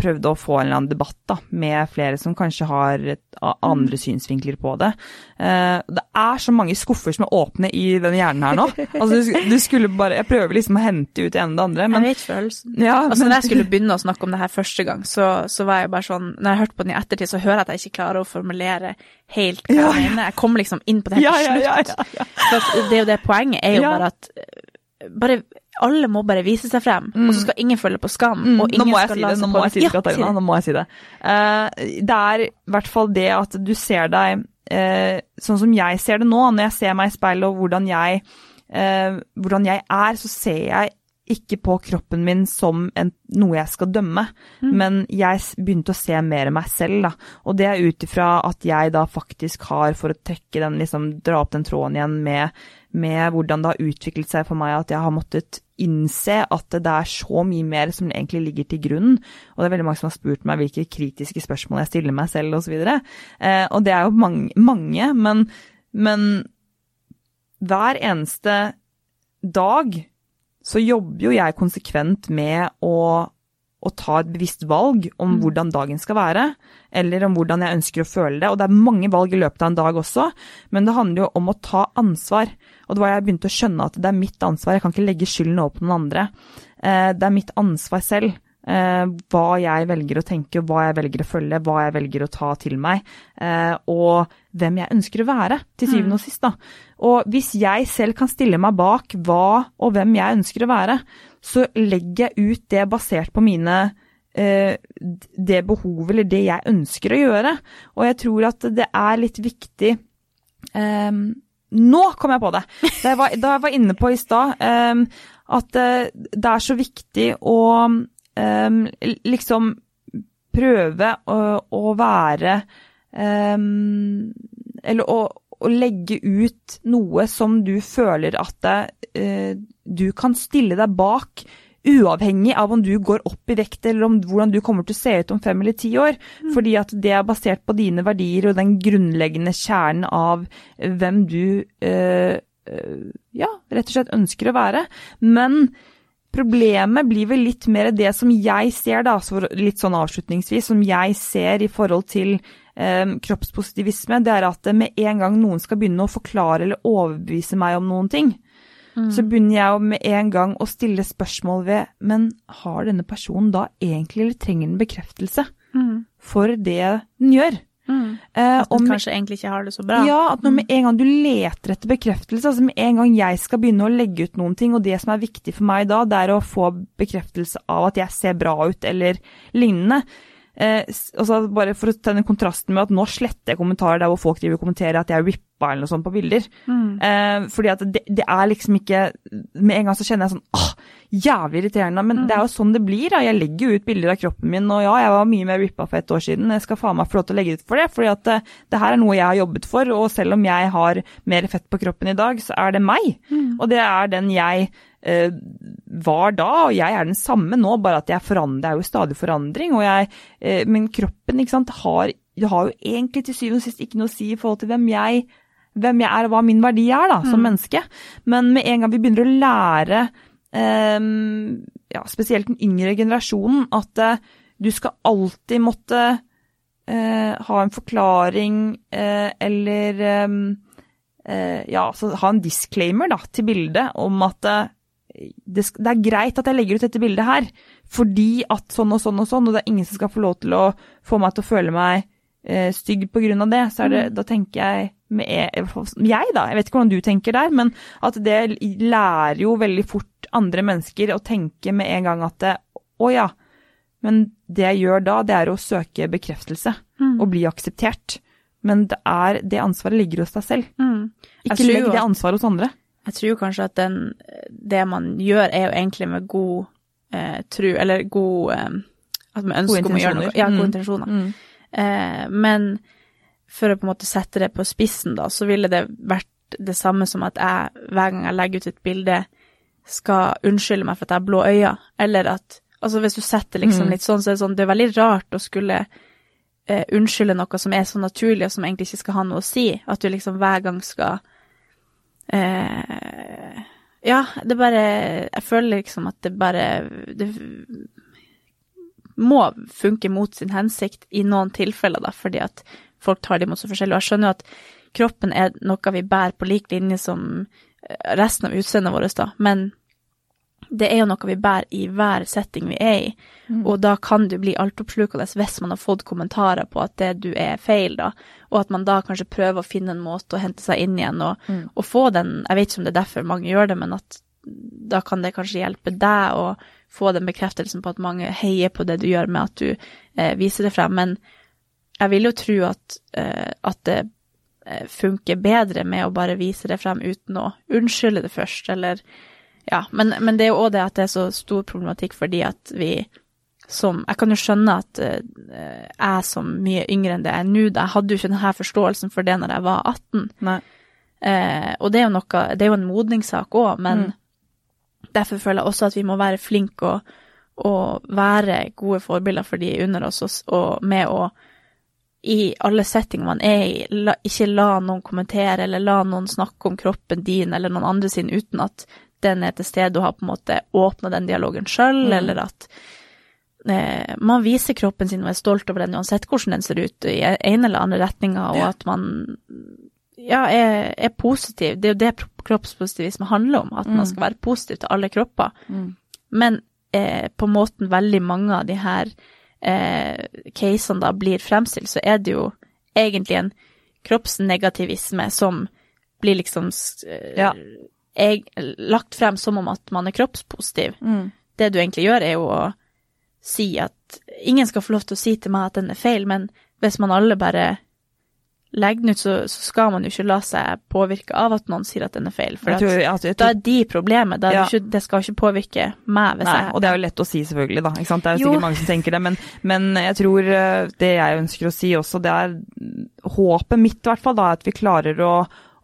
prøvde å få en eller annen debatt da, med flere som kanskje har et, andre synsvinkler på det. Uh, det er så mange skuffer som er åpne i denne hjernen her nå. Altså, du, du skulle bare, Jeg prøver liksom å hente ut det ene og det andre, men
jeg vet følelsen.
ja,
Altså, når jeg skulle begynne å snakke om det her første gang, så, så var jeg bare sånn Når jeg hørte på den i ettertid, så hører jeg at jeg ikke klarer å formulere helt hva
Ja,
jeg mener. Jeg kommer liksom inn på det helt til
ja,
slutt.
ja, ja,
For det er jo det poenget, er jo bare at eh, bare, alle må bare vise seg frem, og så skal ingen følge på skam.
Mm,
og
nå
ingen
må jeg
skal
si det, nå må jeg si det, Katarina. Nå må jeg si det. Uh, det er i hvert fall det at du ser deg uh, sånn som jeg ser det nå, når jeg ser meg i speilet og hvordan jeg, uh, hvordan jeg er, så ser jeg ikke på kroppen min som en, noe jeg skal dømme, men jeg begynte å se mer meg selv, da. Og det er ut ifra at jeg da faktisk har, for å trekke den, liksom dra opp den tråden igjen med, med hvordan det har utviklet seg for meg, at jeg har måttet innse at det er så mye mer som egentlig ligger til grunn. Og det er veldig mange som har spurt meg hvilke kritiske spørsmål jeg stiller meg selv, osv. Og, eh, og det er jo mange, mange men, men hver eneste dag så jobber jo jeg konsekvent med å, å ta et bevisst valg om hvordan dagen skal være, eller om hvordan jeg ønsker å føle det. Og det er mange valg i løpet av en dag også, men det handler jo om å ta ansvar. Og det var jeg begynte å skjønne at det er mitt ansvar, jeg kan ikke legge skylden over på noen andre. Eh, Det er mitt ansvar selv. eh, Hva jeg velger å tenke, hva jeg velger å følge, hva jeg velger å ta til meg, eh, og hvem jeg ønsker å være, til syvende og sist. da. Og hvis jeg selv kan stille meg bak hva og hvem jeg ønsker å være, så legger jeg ut det basert på mine eh, det behovet eller det jeg ønsker å gjøre. Og jeg tror at det er litt viktig eh, Nå kom jeg på det! Da jeg var, da jeg var inne på i stad, eh, at det er så viktig å ehm, liksom prøve å, å være ehm, Eller å, å legge ut noe som du føler at eh, du kan stille deg bak, uavhengig av om du går opp i vekt eller om hvordan du kommer til å se ut om fem eller ti år. Fordi at det er basert på dine verdier og den grunnleggende kjernen av hvem du eh, eh, ja, rett og slett ønsker å være. Men Problemet blir vel litt mer det som jeg ser, da, så litt sånn avslutningsvis, som jeg ser i forhold til eh, kroppspositivisme, det er at med en gang noen skal begynne å forklare eller overbevise meg om noen ting, så begynner jeg med en gang å stille spørsmål ved Men har denne personen da egentlig eller trenger den bekreftelse
Mm.
for det den gjør? Mm.
At
du
man kanskje egentlig ikke har det så bra.
Ja, at når med en gang du leter etter bekreftelse, altså med en gang jeg skal begynne å legge ut noen ting, og det som er viktig for meg da, det er å få bekreftelse av at jeg ser bra ut, eller lignende. Eh, bare for å den kontrasten med at nå sletter jeg kommentarer der hvor folk driver og kommenterer at jeg er rippa eller noe sånt på bilder. Eh, fordi at det, det er liksom ikke Med en gang så kjenner jeg sånn åh, jævlig irriterende. Men det er jo sånn det blir. da. Jeg legger jo ut bilder av kroppen min, og ja, jeg var mye mer rippa for et år siden. Jeg skal faen meg få lov til å legge ut for det, fordi at det, det her er noe jeg har jobbet for. Og selv om jeg har mer fett på kroppen i dag, så er det meg. Og det er den jeg eh, var da, og jeg er den samme nå, bare at jeg forandrer, det er jo stadig forandring. Og jeg, eh, men kroppen ikke sant, har, har jo egentlig til syvende og sist ikke noe å si i forhold til hvem jeg, hvem jeg er og hva min verdi er da, som menneske. Men med en gang vi begynner å lære, eh, ja, spesielt den yngre generasjonen, at eh, du skal alltid måtte eh, ha en forklaring eh, eller eh, eh, ja, altså ha en disclaimer da, til bildet om at eh, det, det er greit at jeg legger ut dette bildet her, fordi at sånn og sånn og sånn, og det er ingen som skal få lov til å få meg til å føle meg eh, stygg av det, så er det, da tenker jeg med e- jeg da, jeg vet ikke hvordan du tenker der, men at det lærer jo veldig fort andre mennesker å tenke med en gang at det, å ja, men det jeg gjør da, det er å søke bekreftelse og bli akseptert. Men det, er, det ansvaret ligger hos deg selv.
Mm.
Ikke legg det ansvaret hos andre.
Jeg tror kanskje at den, det man gjør, er jo egentlig med god eh, tru, eller god eh, At man ønsker om å gjøre noe. Ja, gode
Mm.
intensjoner. Eh, men for å på en måte sette det på spissen, da, så ville det vært det samme som at jeg hver gang jeg legger ut et bilde, skal unnskylde meg for at jeg har blå øyne, eller at Altså hvis du setter liksom litt sånn, så er det sånn Det er veldig rart å skulle eh, unnskylde noe som er så naturlig, og som egentlig ikke skal ha noe å si. At du liksom hver gang skal eh, Ja, det bare Jeg føler liksom at det bare Det må funke mot sin hensikt i noen tilfeller, da, fordi at folk tar det imot så forskjellig. Og jeg skjønner jo at kroppen er noe vi bærer på lik linje som eh, resten av utseendet vårt, da, men det er jo noe vi bærer i hver setting vi er i, og da kan du bli altoppslukende hvis man har fått kommentarer på at det du er feil, da, og at man da kanskje prøver å finne en måte å hente seg inn igjen og, og få den, jeg vet ikke om det er derfor mange gjør det, men at da kan det kanskje hjelpe deg å få den bekreftelsen på at mange heier på det du gjør med at du eh, viser det frem, men jeg vil jo tro at, eh, at det eh, funker bedre med å bare vise det frem uten å unnskylde det først, eller ja, men, men det er jo òg det at det er så stor problematikk fordi at vi som Jeg kan jo skjønne at eh, jeg som mye yngre enn det jeg er nå, da, jeg hadde jo ikke denne forståelsen for det når jeg var 18.
Nei.
Eh, og det er jo noe Det er jo en modningssak òg, men
Mm.
Derfor føler jeg også at vi må være flinke og, og være gode forbilder for de under oss, og, med å i alle settinger man er i, la, ikke la noen kommentere eller la noen snakke om kroppen din eller noen andre sin uten at den er til stede og har på en måte åpna den dialogen sjøl,
Mm.
eller at eh, man viser kroppen sin og er stolt over den uansett hvordan den ser ut i en eller andre retninger, og
Ja.
at man ja, er, er positiv. Det er jo det kroppspositivisme handler om, at man skal være positiv til alle kropper. Men eh, på måten veldig mange av de her eh, casene da blir fremstilt, så er det jo egentlig en kroppsnegativisme som blir liksom eh,
Ja.
eg- lagt frem som om at man er kroppspositiv.
Mm.
Det du egentlig gjør, er jo å si at ingen skal få lov til å si til meg at den er feil, men hvis man alle bare legger den ut, så, så skal man jo ikke la seg påvirke av at noen sier at den er feil. For
Jeg
at,
tror,
da er de problemet. Er
Ja.
det, ikke, det skal ikke påvirke meg hvis
nei,
jeg
og det er jo lett å si, selvfølgelig. da, ikke sant? Det er jo
Jo.
sikkert mange som tenker det. Men, men jeg tror eh, det jeg ønsker å si også, det er håpet mitt i hvert fall, da, at vi klarer å,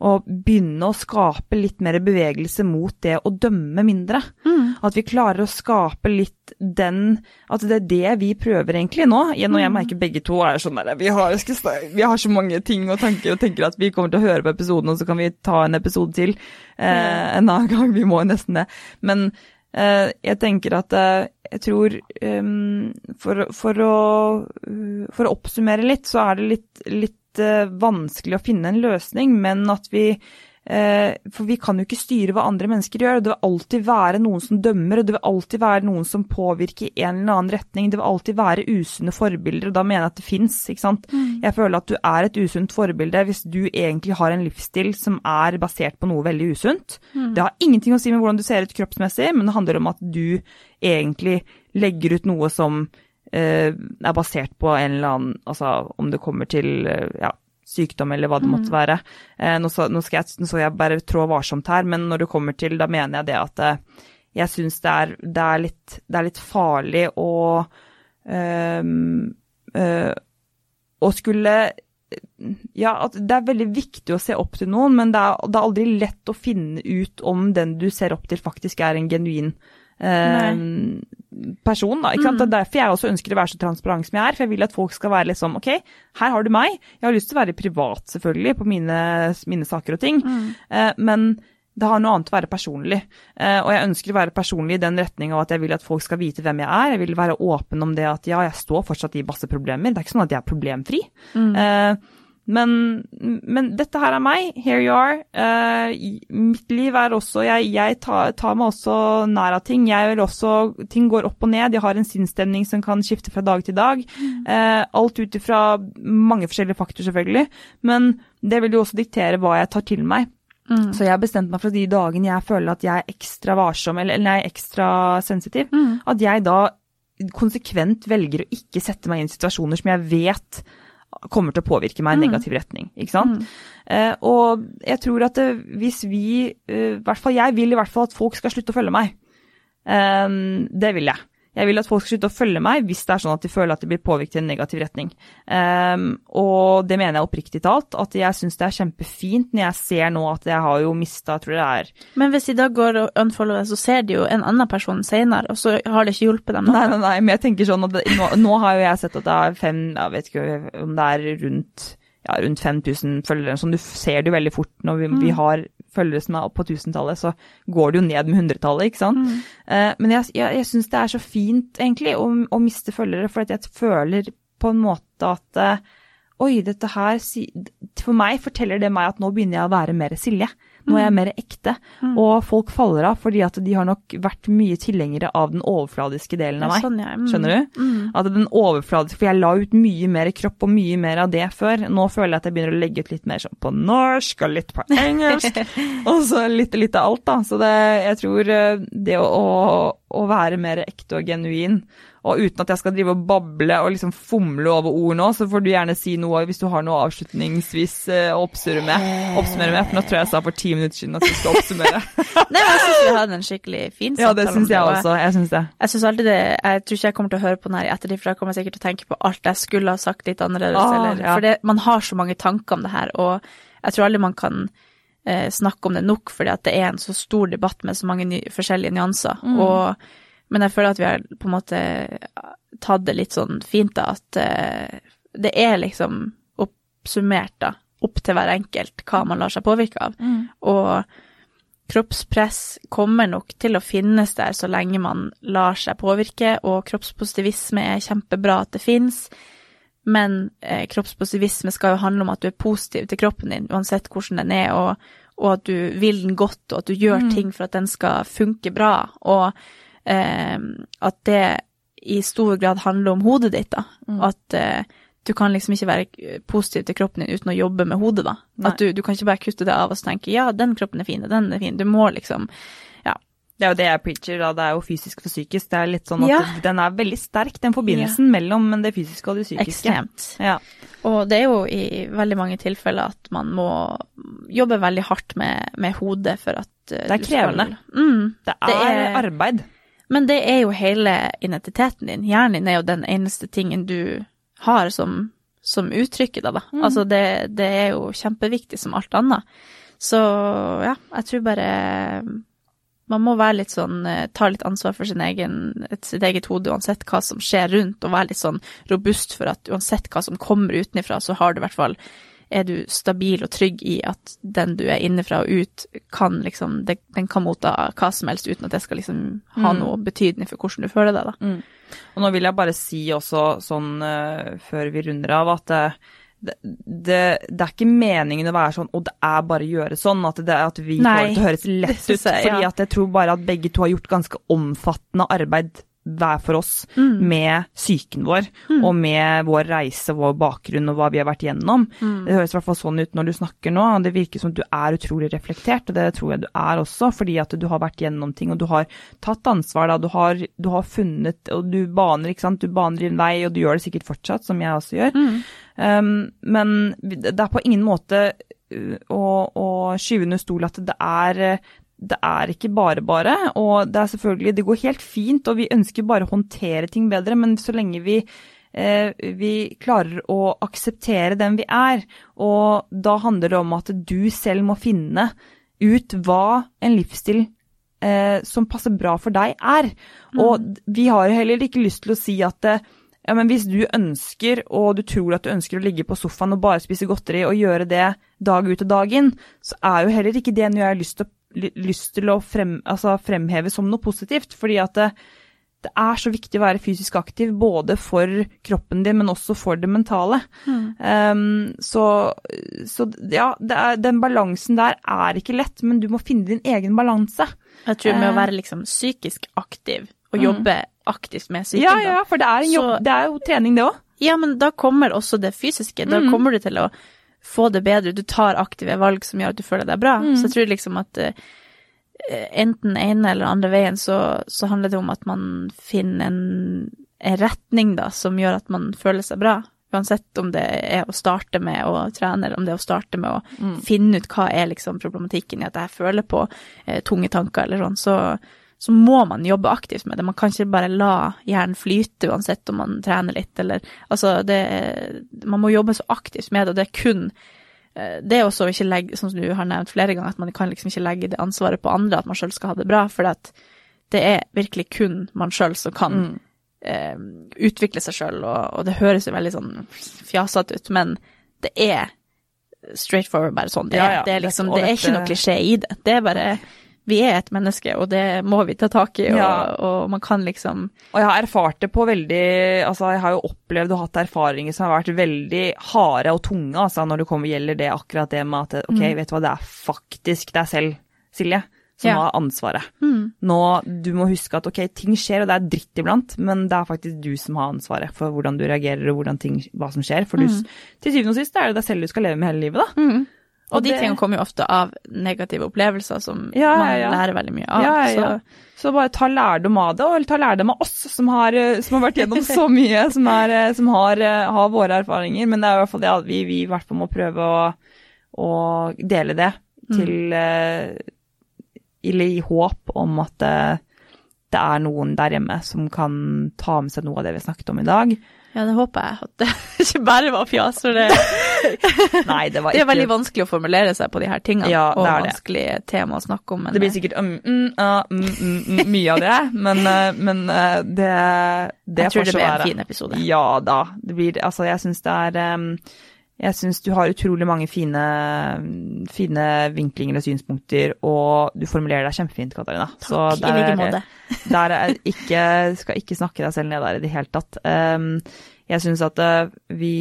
å begynne å skape litt mer bevegelse mot det å dømme mindre. At vi klarer å skape litt den At det er det vi prøver egentlig nå. Når jeg merker begge to er sånn der vi har, vi har så mange ting og tanker og tenker at vi kommer til å høre på episoden, og så kan vi ta en episode til eh, en annen gang. Vi må jo nesten det. Men eh, jeg tenker at eh, jeg tror um, for, for, å, uh, for å oppsummere litt, så er det litt, litt eh, vanskelig å finne en løsning, men at vi eh, For vi kan jo ikke styre hva andre mennesker gjør. Det vil alltid være noen som dømmer, og det vil alltid være noen som påvirker i en eller annen retning. Det vil alltid være usunne forbilder, og da mener jeg at det fins, ikke sant.
Mm.
Jeg føler at du er et usunt forbilde hvis du egentlig har en livsstil som er basert på noe veldig usunt.
Mm.
Det har ingenting å si med hvordan du ser ut kroppsmessig, men det handler om at du egentlig legger ut noe som er basert på en eller annen Altså om det kommer til eh, ja, sykdom eller hva det måtte være. Eh, nå, så, nå, skal jeg, nå skal jeg bare trå varsomt her, men når det kommer til Da mener jeg det at eh, jeg syns det, det, det er litt farlig å ehm, eh, Å skulle ja, at det er veldig viktig å se opp til noen, men det er, det er aldri lett å finne ut om den du ser opp til faktisk er en genuin eh, person. Da, ikke sant? Det er derfor jeg også ønsker å være så transparent som jeg er, for jeg vil at folk skal være liksom ok, her har du meg. Jeg har lyst til å være privat, selvfølgelig, på mine, mine saker og ting, eh, men det har noe annet å være personlig. Eh, og jeg ønsker å være personlig i den retning av at jeg vil at folk skal vite hvem jeg er. Jeg vil være åpen om det at ja, jeg står fortsatt i masse problemer. Det er ikke sånn at jeg er problemfri. Eh, men, men dette her er meg. Here you are. Uh, mitt liv er også Jeg, jeg tar, tar meg også nær av ting. Jeg vil også Ting går opp og ned. Jeg har en sinnsstemning som kan skifte fra dag til dag. Uh, alt ut ifra mange forskjellige faktorer, selvfølgelig. Men det vil jo også diktere hva jeg tar til meg.
Mm.
Så jeg har bestemt meg for at de dagene jeg føler at jeg er ekstra varsom, eller, eller jeg er ekstra sensitiv,
Mm.
at jeg da konsekvent velger å ikke sette meg inn i situasjoner som jeg vet kommer til å påvirke meg i negativ retning. ikke sant? Eh, og jeg tror at det, hvis vi, eh, i hvert fall jeg vil i hvert fall at folk skal slutte å følge meg. Eh, det vil jeg. Jeg vil at folk skal slutte å følge meg hvis det er sånn at de føler at de blir påvirket i en negativ retning. Um, og det mener jeg oppriktig talt, at jeg syns det er kjempefint når jeg ser nå at jeg har jo mista, tror jeg det er
Men hvis de da går og unfollower, så ser de jo en annen person senere, og så har det ikke hjulpet dem. Noe.
Nei, nei, nei, men jeg tenker sånn at det, nå, nå har jo jeg sett at det er fem, jeg vet ikke om det er rundt, ja, rundt 5000 følgere. Sånn, du ser det jo veldig fort når vi, vi har følgere som er oppe på tusentallet, så går det jo ned med hundretallet, ikke sant. Eh, men jeg, jeg, jeg syns det er så fint, egentlig, å, å miste følgere, for at jeg føler på en måte at eh, Oi, dette her For meg forteller det meg at nå begynner jeg å være mer Silje. Nå er jeg mer ekte. Og folk faller av fordi at de har nok vært mye tilhengere av den overfladiske delen av meg.
Sånn, ja. Mm.
Skjønner du? At den overfladiske, For jeg la ut mye mer kropp og mye mer av det før. Nå føler jeg at jeg begynner å legge ut litt mer sånn på norsk og litt på engelsk. og så litt, litt av alt, da. Så det, jeg tror eh, det å, å, å være mer ekte og genuin og uten at jeg skal drive og bable og liksom fomle over ord nå, så får du gjerne si noe hvis du har noe avslutningsvis eh, å oppsummere med. Oppsummere med, for nå tror jeg jeg sa for ti minutter siden at vi skal oppsummere.
Nei, men jeg syns vi hadde en skikkelig fin
ja, det
samtale
syns jeg også. Jeg syns det.
Jeg synes alltid det, jeg tror ikke jeg kommer til å høre på den her i ettertid, for da kommer jeg sikkert til å tenke på alt jeg skulle ha sagt litt annerledes.
Ah,
eller,
ja.
For det, man har så mange tanker om det her, og jeg tror aldri man kan eh, snakke om det nok, fordi at det er en så stor debatt med så mange ny, forskjellige nyanser.
Mm.
Og, men jeg føler at vi har på en måte tatt det litt sånn fint, da, at eh, det er liksom oppsummert, da, opp til hver enkelt hva man lar seg påvirke av. Og kroppspress kommer nok til å finnes der så lenge man lar seg påvirke, og kroppspositivisme er kjempebra at det finnes. Men eh, kroppspositivisme skal jo handle om at du er positiv til kroppen din, uansett hvordan den er, og, og at du vil den godt, og at du gjør ting for at den skal funke bra, og eh, at det i stor grad handler om hodet ditt, da. At eh, du kan liksom ikke være positiv til kroppen din uten å jobbe med hodet, da.
Nei.
At du, du kan ikke bare kutte det av og tenke ja, den kroppen er fin, og den er fin. Du må liksom.
Det er jo det jeg preacher, da. Det er jo fysisk for psykisk. Det er litt sånn at
Ja.
den er veldig sterk, den forbindelsen mellom det fysiske og det psykiske.
Ekstremt.
Ja.
Og det er jo i veldig mange tilfeller at man må jobbe veldig hardt med, med hodet for at eh,
Det er krevende.
Skal, mm,
Det er,
Det er-
arbeid.
men det er jo hele identiteten din. Hjernen din er jo den eneste tingen du har som, som uttrykker deg, da.
Mm.
Altså det, det er jo kjempeviktig som alt annet. Så ja, jeg tror bare man må være litt sånn, eh, ta litt ansvar for sin egen, sitt eget hode uansett hva som skjer rundt, og være litt sånn robust for at uansett hva som kommer utenfra, så har du i hvert fall er du stabil og trygg i at den du er innenfra og ut, kan liksom, den kan motta hva som helst uten at det skal liksom ha
Mm.
noe betydning for hvordan du føler deg, da.
Og nå vil jeg bare si også sånn eh, før vi runder av at eh, det, det, det, er ikke meningen å være sånn, og det er bare å gjøre sånn, at, det, at vi
Nei,
får det til å høres lett ut.
jeg, ja.
fordi at jeg tror bare at begge to har gjort ganske omfattende arbeid hver for oss
Mm.
med psyken vår, og med vår reise, vår bakgrunn og hva vi har vært gjennom.
Mm.
Det høres i hvert fall sånn ut når du snakker nå, det virker som du er utrolig reflektert, og det tror jeg du er også, fordi at du har vært gjennom ting, og du har tatt ansvar, da, du har, du har funnet, og du baner, ikke sant, du baner din vei, og du gjør det sikkert fortsatt, som jeg også gjør. Um, men det er på ingen måte uh, å, å skyve under stol at det er det er ikke bare bare, og det er selvfølgelig Det går helt fint, og vi ønsker bare å håndtere ting bedre, men så lenge vi eh, vi klarer å akseptere den vi er, og da handler det om at du selv må finne ut hva en livsstil eh, som passer bra for deg er. Og vi har heller ikke lyst til å si at eh, ja, men hvis du ønsker, og du tror at du ønsker å ligge på sofaen og bare spise godteri og gjøre det dag ut og dag inn, så er jo heller ikke det noe jeg har lyst til å lyst til å frem, altså fremheve som noe positivt. Fordi at det, det er så viktig å være fysisk aktiv, både for kroppen din, men også for det mentale. Um, så, så ja, er, den balansen der er ikke lett, men du må finne din egen balanse.
Jeg tror med
Eh.
å være liksom psykisk aktiv og jobbe aktivt med psyken,
Ja, ja, for det er, en jobb,
Så-
det er jo trening, det òg.
Ja, men da kommer også det fysiske. Da
Mm.
kommer du til å få det bedre. Du tar aktive valg som gjør at du føler deg bra.
Mm.
Så jeg tror liksom at uh, enten ene eller andre veien så, så handler det om at man finner en, en retning da, som gjør at man føler seg bra. Uansett om det er å starte med å trene, eller om det er å starte med å
Mm.
finne ut hva er liksom problematikken i at jeg føler på uh, tunge tanker eller sånn, så, så må man jobbe aktivt med det. Man kan ikke bare la hjernen flyte uansett om man trener litt, eller altså det Man må jobbe så aktivt med det, og det er kun eh, det er også å ikke legge, som du har nevnt flere ganger, at man kan liksom ikke legge det ansvaret på andre, at man sjøl skal ha det bra, for det er virkelig kun man sjøl som kan
Mm.
eh, utvikle seg sjøl, og, og det høres jo veldig sånn fjasete ut, men det er straight forward bare sånn. Det
Ja, ja,
det er liksom, det er ikke noe klisjé i det. Det er bare Vi er et menneske, og det må vi ta tak i, og,
Ja.
og man kan liksom
Og jeg har erfart det på veldig Altså, jeg har jo opplevd og hatt erfaringer som har vært veldig harde og tunge, altså, når det kommer gjelder det akkurat det med at ok, vet du hva, det er faktisk deg selv, Silje, som
Ja.
har ansvaret. Nå, du må huske at ok, ting skjer, og det er dritt iblant, men det er faktisk du som har ansvaret for hvordan du reagerer og hvordan ting, hva som skjer. For du, til syvende og sist er det deg selv du skal leve med hele livet, da.
Og,
Og
de
det-
tingene kommer jo ofte av negative opplevelser som
Ja,
man
ja,
lærer veldig mye av.
Ja.
Så
Så bare ta lærdom av det, og ta lærdom av oss som har, eh, som har vært gjennom så mye, som, er, eh, som har, eh, har våre erfaringer. Men det er i hvert fall det at vi, vi i hvert fall må prøve å, å dele det til mm. Eller i håp om at det er noen der hjemme som kan ta med seg noe av det vi snakket om i dag.
Ja, det håper jeg. At det ikke bare var fjas. For det,
Nei, det var
det er veldig vanskelig å formulere seg på de her tingene,
Ja,
og
det er det.
vanskelig tema å snakke om.
Det blir sikkert mm, mm, ah, mm, mm, mm, mye av det, men, eh, men eh, det, det
jeg tror det blir en fin episode.
Ja da. Det blir, altså, jeg syns det er em, Jeg syns du har utrolig mange fine, fine vinklinger og synspunkter, og du formulerer deg kjempefint, Katarina. Så
Takk, i like måte.
der er ikke, skal ikke snakke deg selv ned der i det hele tatt. Em, jeg syns at eh, vi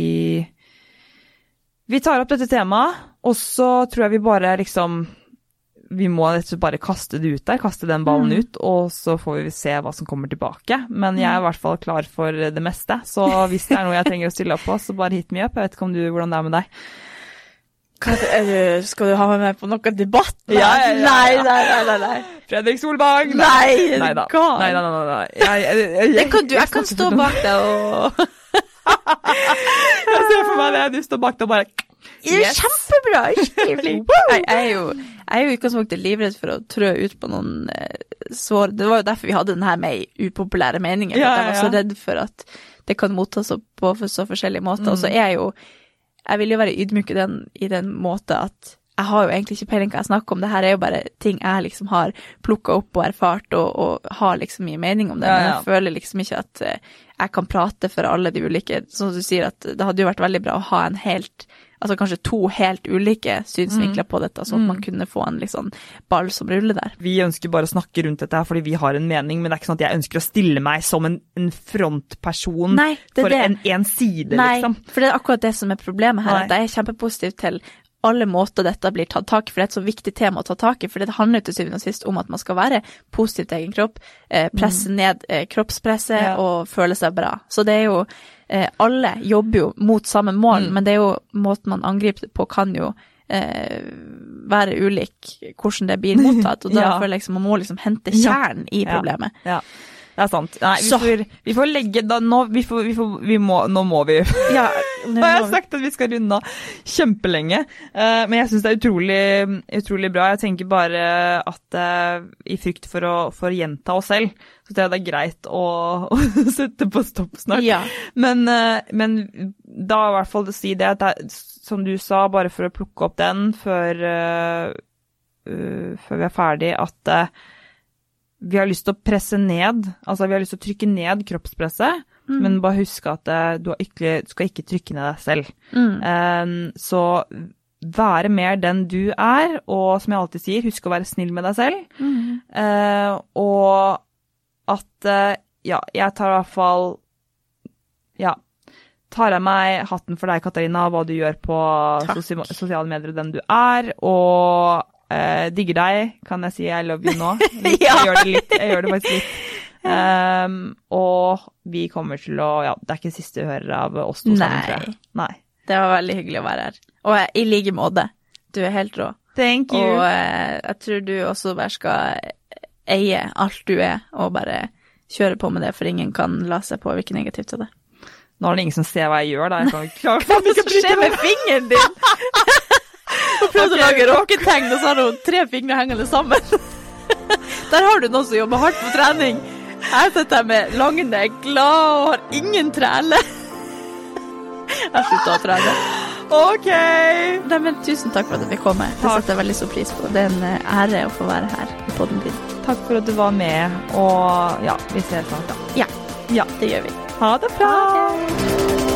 Vi tar opp dette temaet, og så tror jeg vi bare liksom vi må bare kaste det ut der, kaste den ballen
Mm.
ut, og så får vi se hva som kommer tilbake. Men jeg er i hvert fall klar for det meste, så hvis det er noe jeg trenger å stille opp på, så bare hit me up. Jeg vet ikke om du, hvordan det er med deg.
Du, skal du ha meg med på noe debatt?
Ja, ja, ja, ja.
Nei, nei, nei, nei, nei.
Fredrik Solvang!
Nei,
nei da. Nei, nei, nei, nei. Jeg, jeg, jeg,
jeg kan du, kan stå bak deg og
Jeg ser for meg det, du står bak deg og bare
Det er
Yes.
kjempebra! Jeg, jeg er jo jeg er jo i utgangspunktet livredd for å trø ut på noen eh, sår Det var jo derfor vi hadde den her med i upopulære meninger.
Ja,
Jeg var så redd for at det kan mottas på så forskjellige måter. Og så
Mm.
er jeg jo Jeg vil jo være ydmyk i den, i den måte at jeg har jo egentlig ikke peiling hva jeg snakker om. Det her er jo bare ting jeg liksom har plukka opp og erfart og, og har liksom mye mening om det. Men jeg føler liksom ikke at eh, jeg kan prate for alle de ulike Sånn som du sier, at det hadde jo vært veldig bra å ha en helt altså kanskje to helt ulike synsvinkler på dette, så at man kunne få en liksom ball som ruller der.
Vi ønsker bare å snakke rundt dette her fordi vi har en mening, men det er ikke sånn at jeg ønsker å stille meg som en, en frontperson
Nei,
for
det.
en, en side,
Nei,
liksom.
for det er akkurat det som er problemet her.
Nei.
At jeg er kjempepositiv til alle måter dette blir tatt tak i, for det er et så viktig tema å ta tak i. For det handler til syvende og sist om at man skal være positiv til egen kropp, eh, presse ned eh, kroppspresset
Mm. Ja.
og føle seg bra. Så det er jo Alle jobber jo mot samme mål,
Mm.
men det er jo måten man angriper det på, kan jo eh, være ulik hvordan det blir mottatt. Og da
Ja.
føler jeg liksom man må liksom hente
Ja.
kjernen i
Ja.
problemet.
Ja, det er sant. Nei, vi, får, vi får legge da, nå, vi får, vi får, vi må, nå må vi
Ja,
Og jeg har sagt at vi skal runde av kjempelenge, Uh, men jeg syns det er utrolig, utrolig bra. Jeg tenker bare at uh, i frykt for å, for å gjenta oss selv, så tror jeg det er greit å, å sette på stopp snart.
Ja.
Men, uh, men da i hvert fall si det at det som du sa, bare for å plukke opp den før, før vi er ferdig, at vi har lyst til å presse ned, altså vi har lyst til å trykke ned kroppspresset, men bare husk at eh, du, ikke, du skal ikke trykke ned deg selv.
Mm.
Um, så være mer den du er, og som jeg alltid sier, husk å være snill med deg selv.
Mm.
Uh, og at uh, ja, jeg tar i hvert fall ja, tar av meg hatten for deg, Katarina, hva du gjør på sosiale medier og den du er, og eh, digger deg, kan jeg si I love you nå? Litt,
Ja.
Jeg gjør det litt, jeg gjør det faktisk litt. Um, og vi kommer til å Ja, det er ikke siste du hører av oss to sammen, tror jeg. Nei.
Det var veldig hyggelig å være her. Og jeg- i like måte. Du er helt rå.
Thank you.
Og uh, jeg tror du også bare skal eie alt du er, og bare kjøre på med det, for ingen kan la seg påvirke negativt av det.
Nå er det ingen som ser hva jeg gjør, da. Jeg kan ikke klare
Hva er det som skjer med fingeren din? Hun prøvde å lage råketegn, og så har hun tre fingre hengende sammen. Der har du noen som jobber hardt på trening. Jeg sitter her med lange, glad og har ingen trele. Jeg slutter slutta å trene.
OK!
Nei, men tusen takk for at jeg fikk komme. Det setter jeg veldig stor pris på. Det er en eh, ære å få være her i poden din.
Takk for at du var med, og ja, vi ses snart, da.
Ja,
Ja.
det gjør vi.
Ha det bra!
Ha det.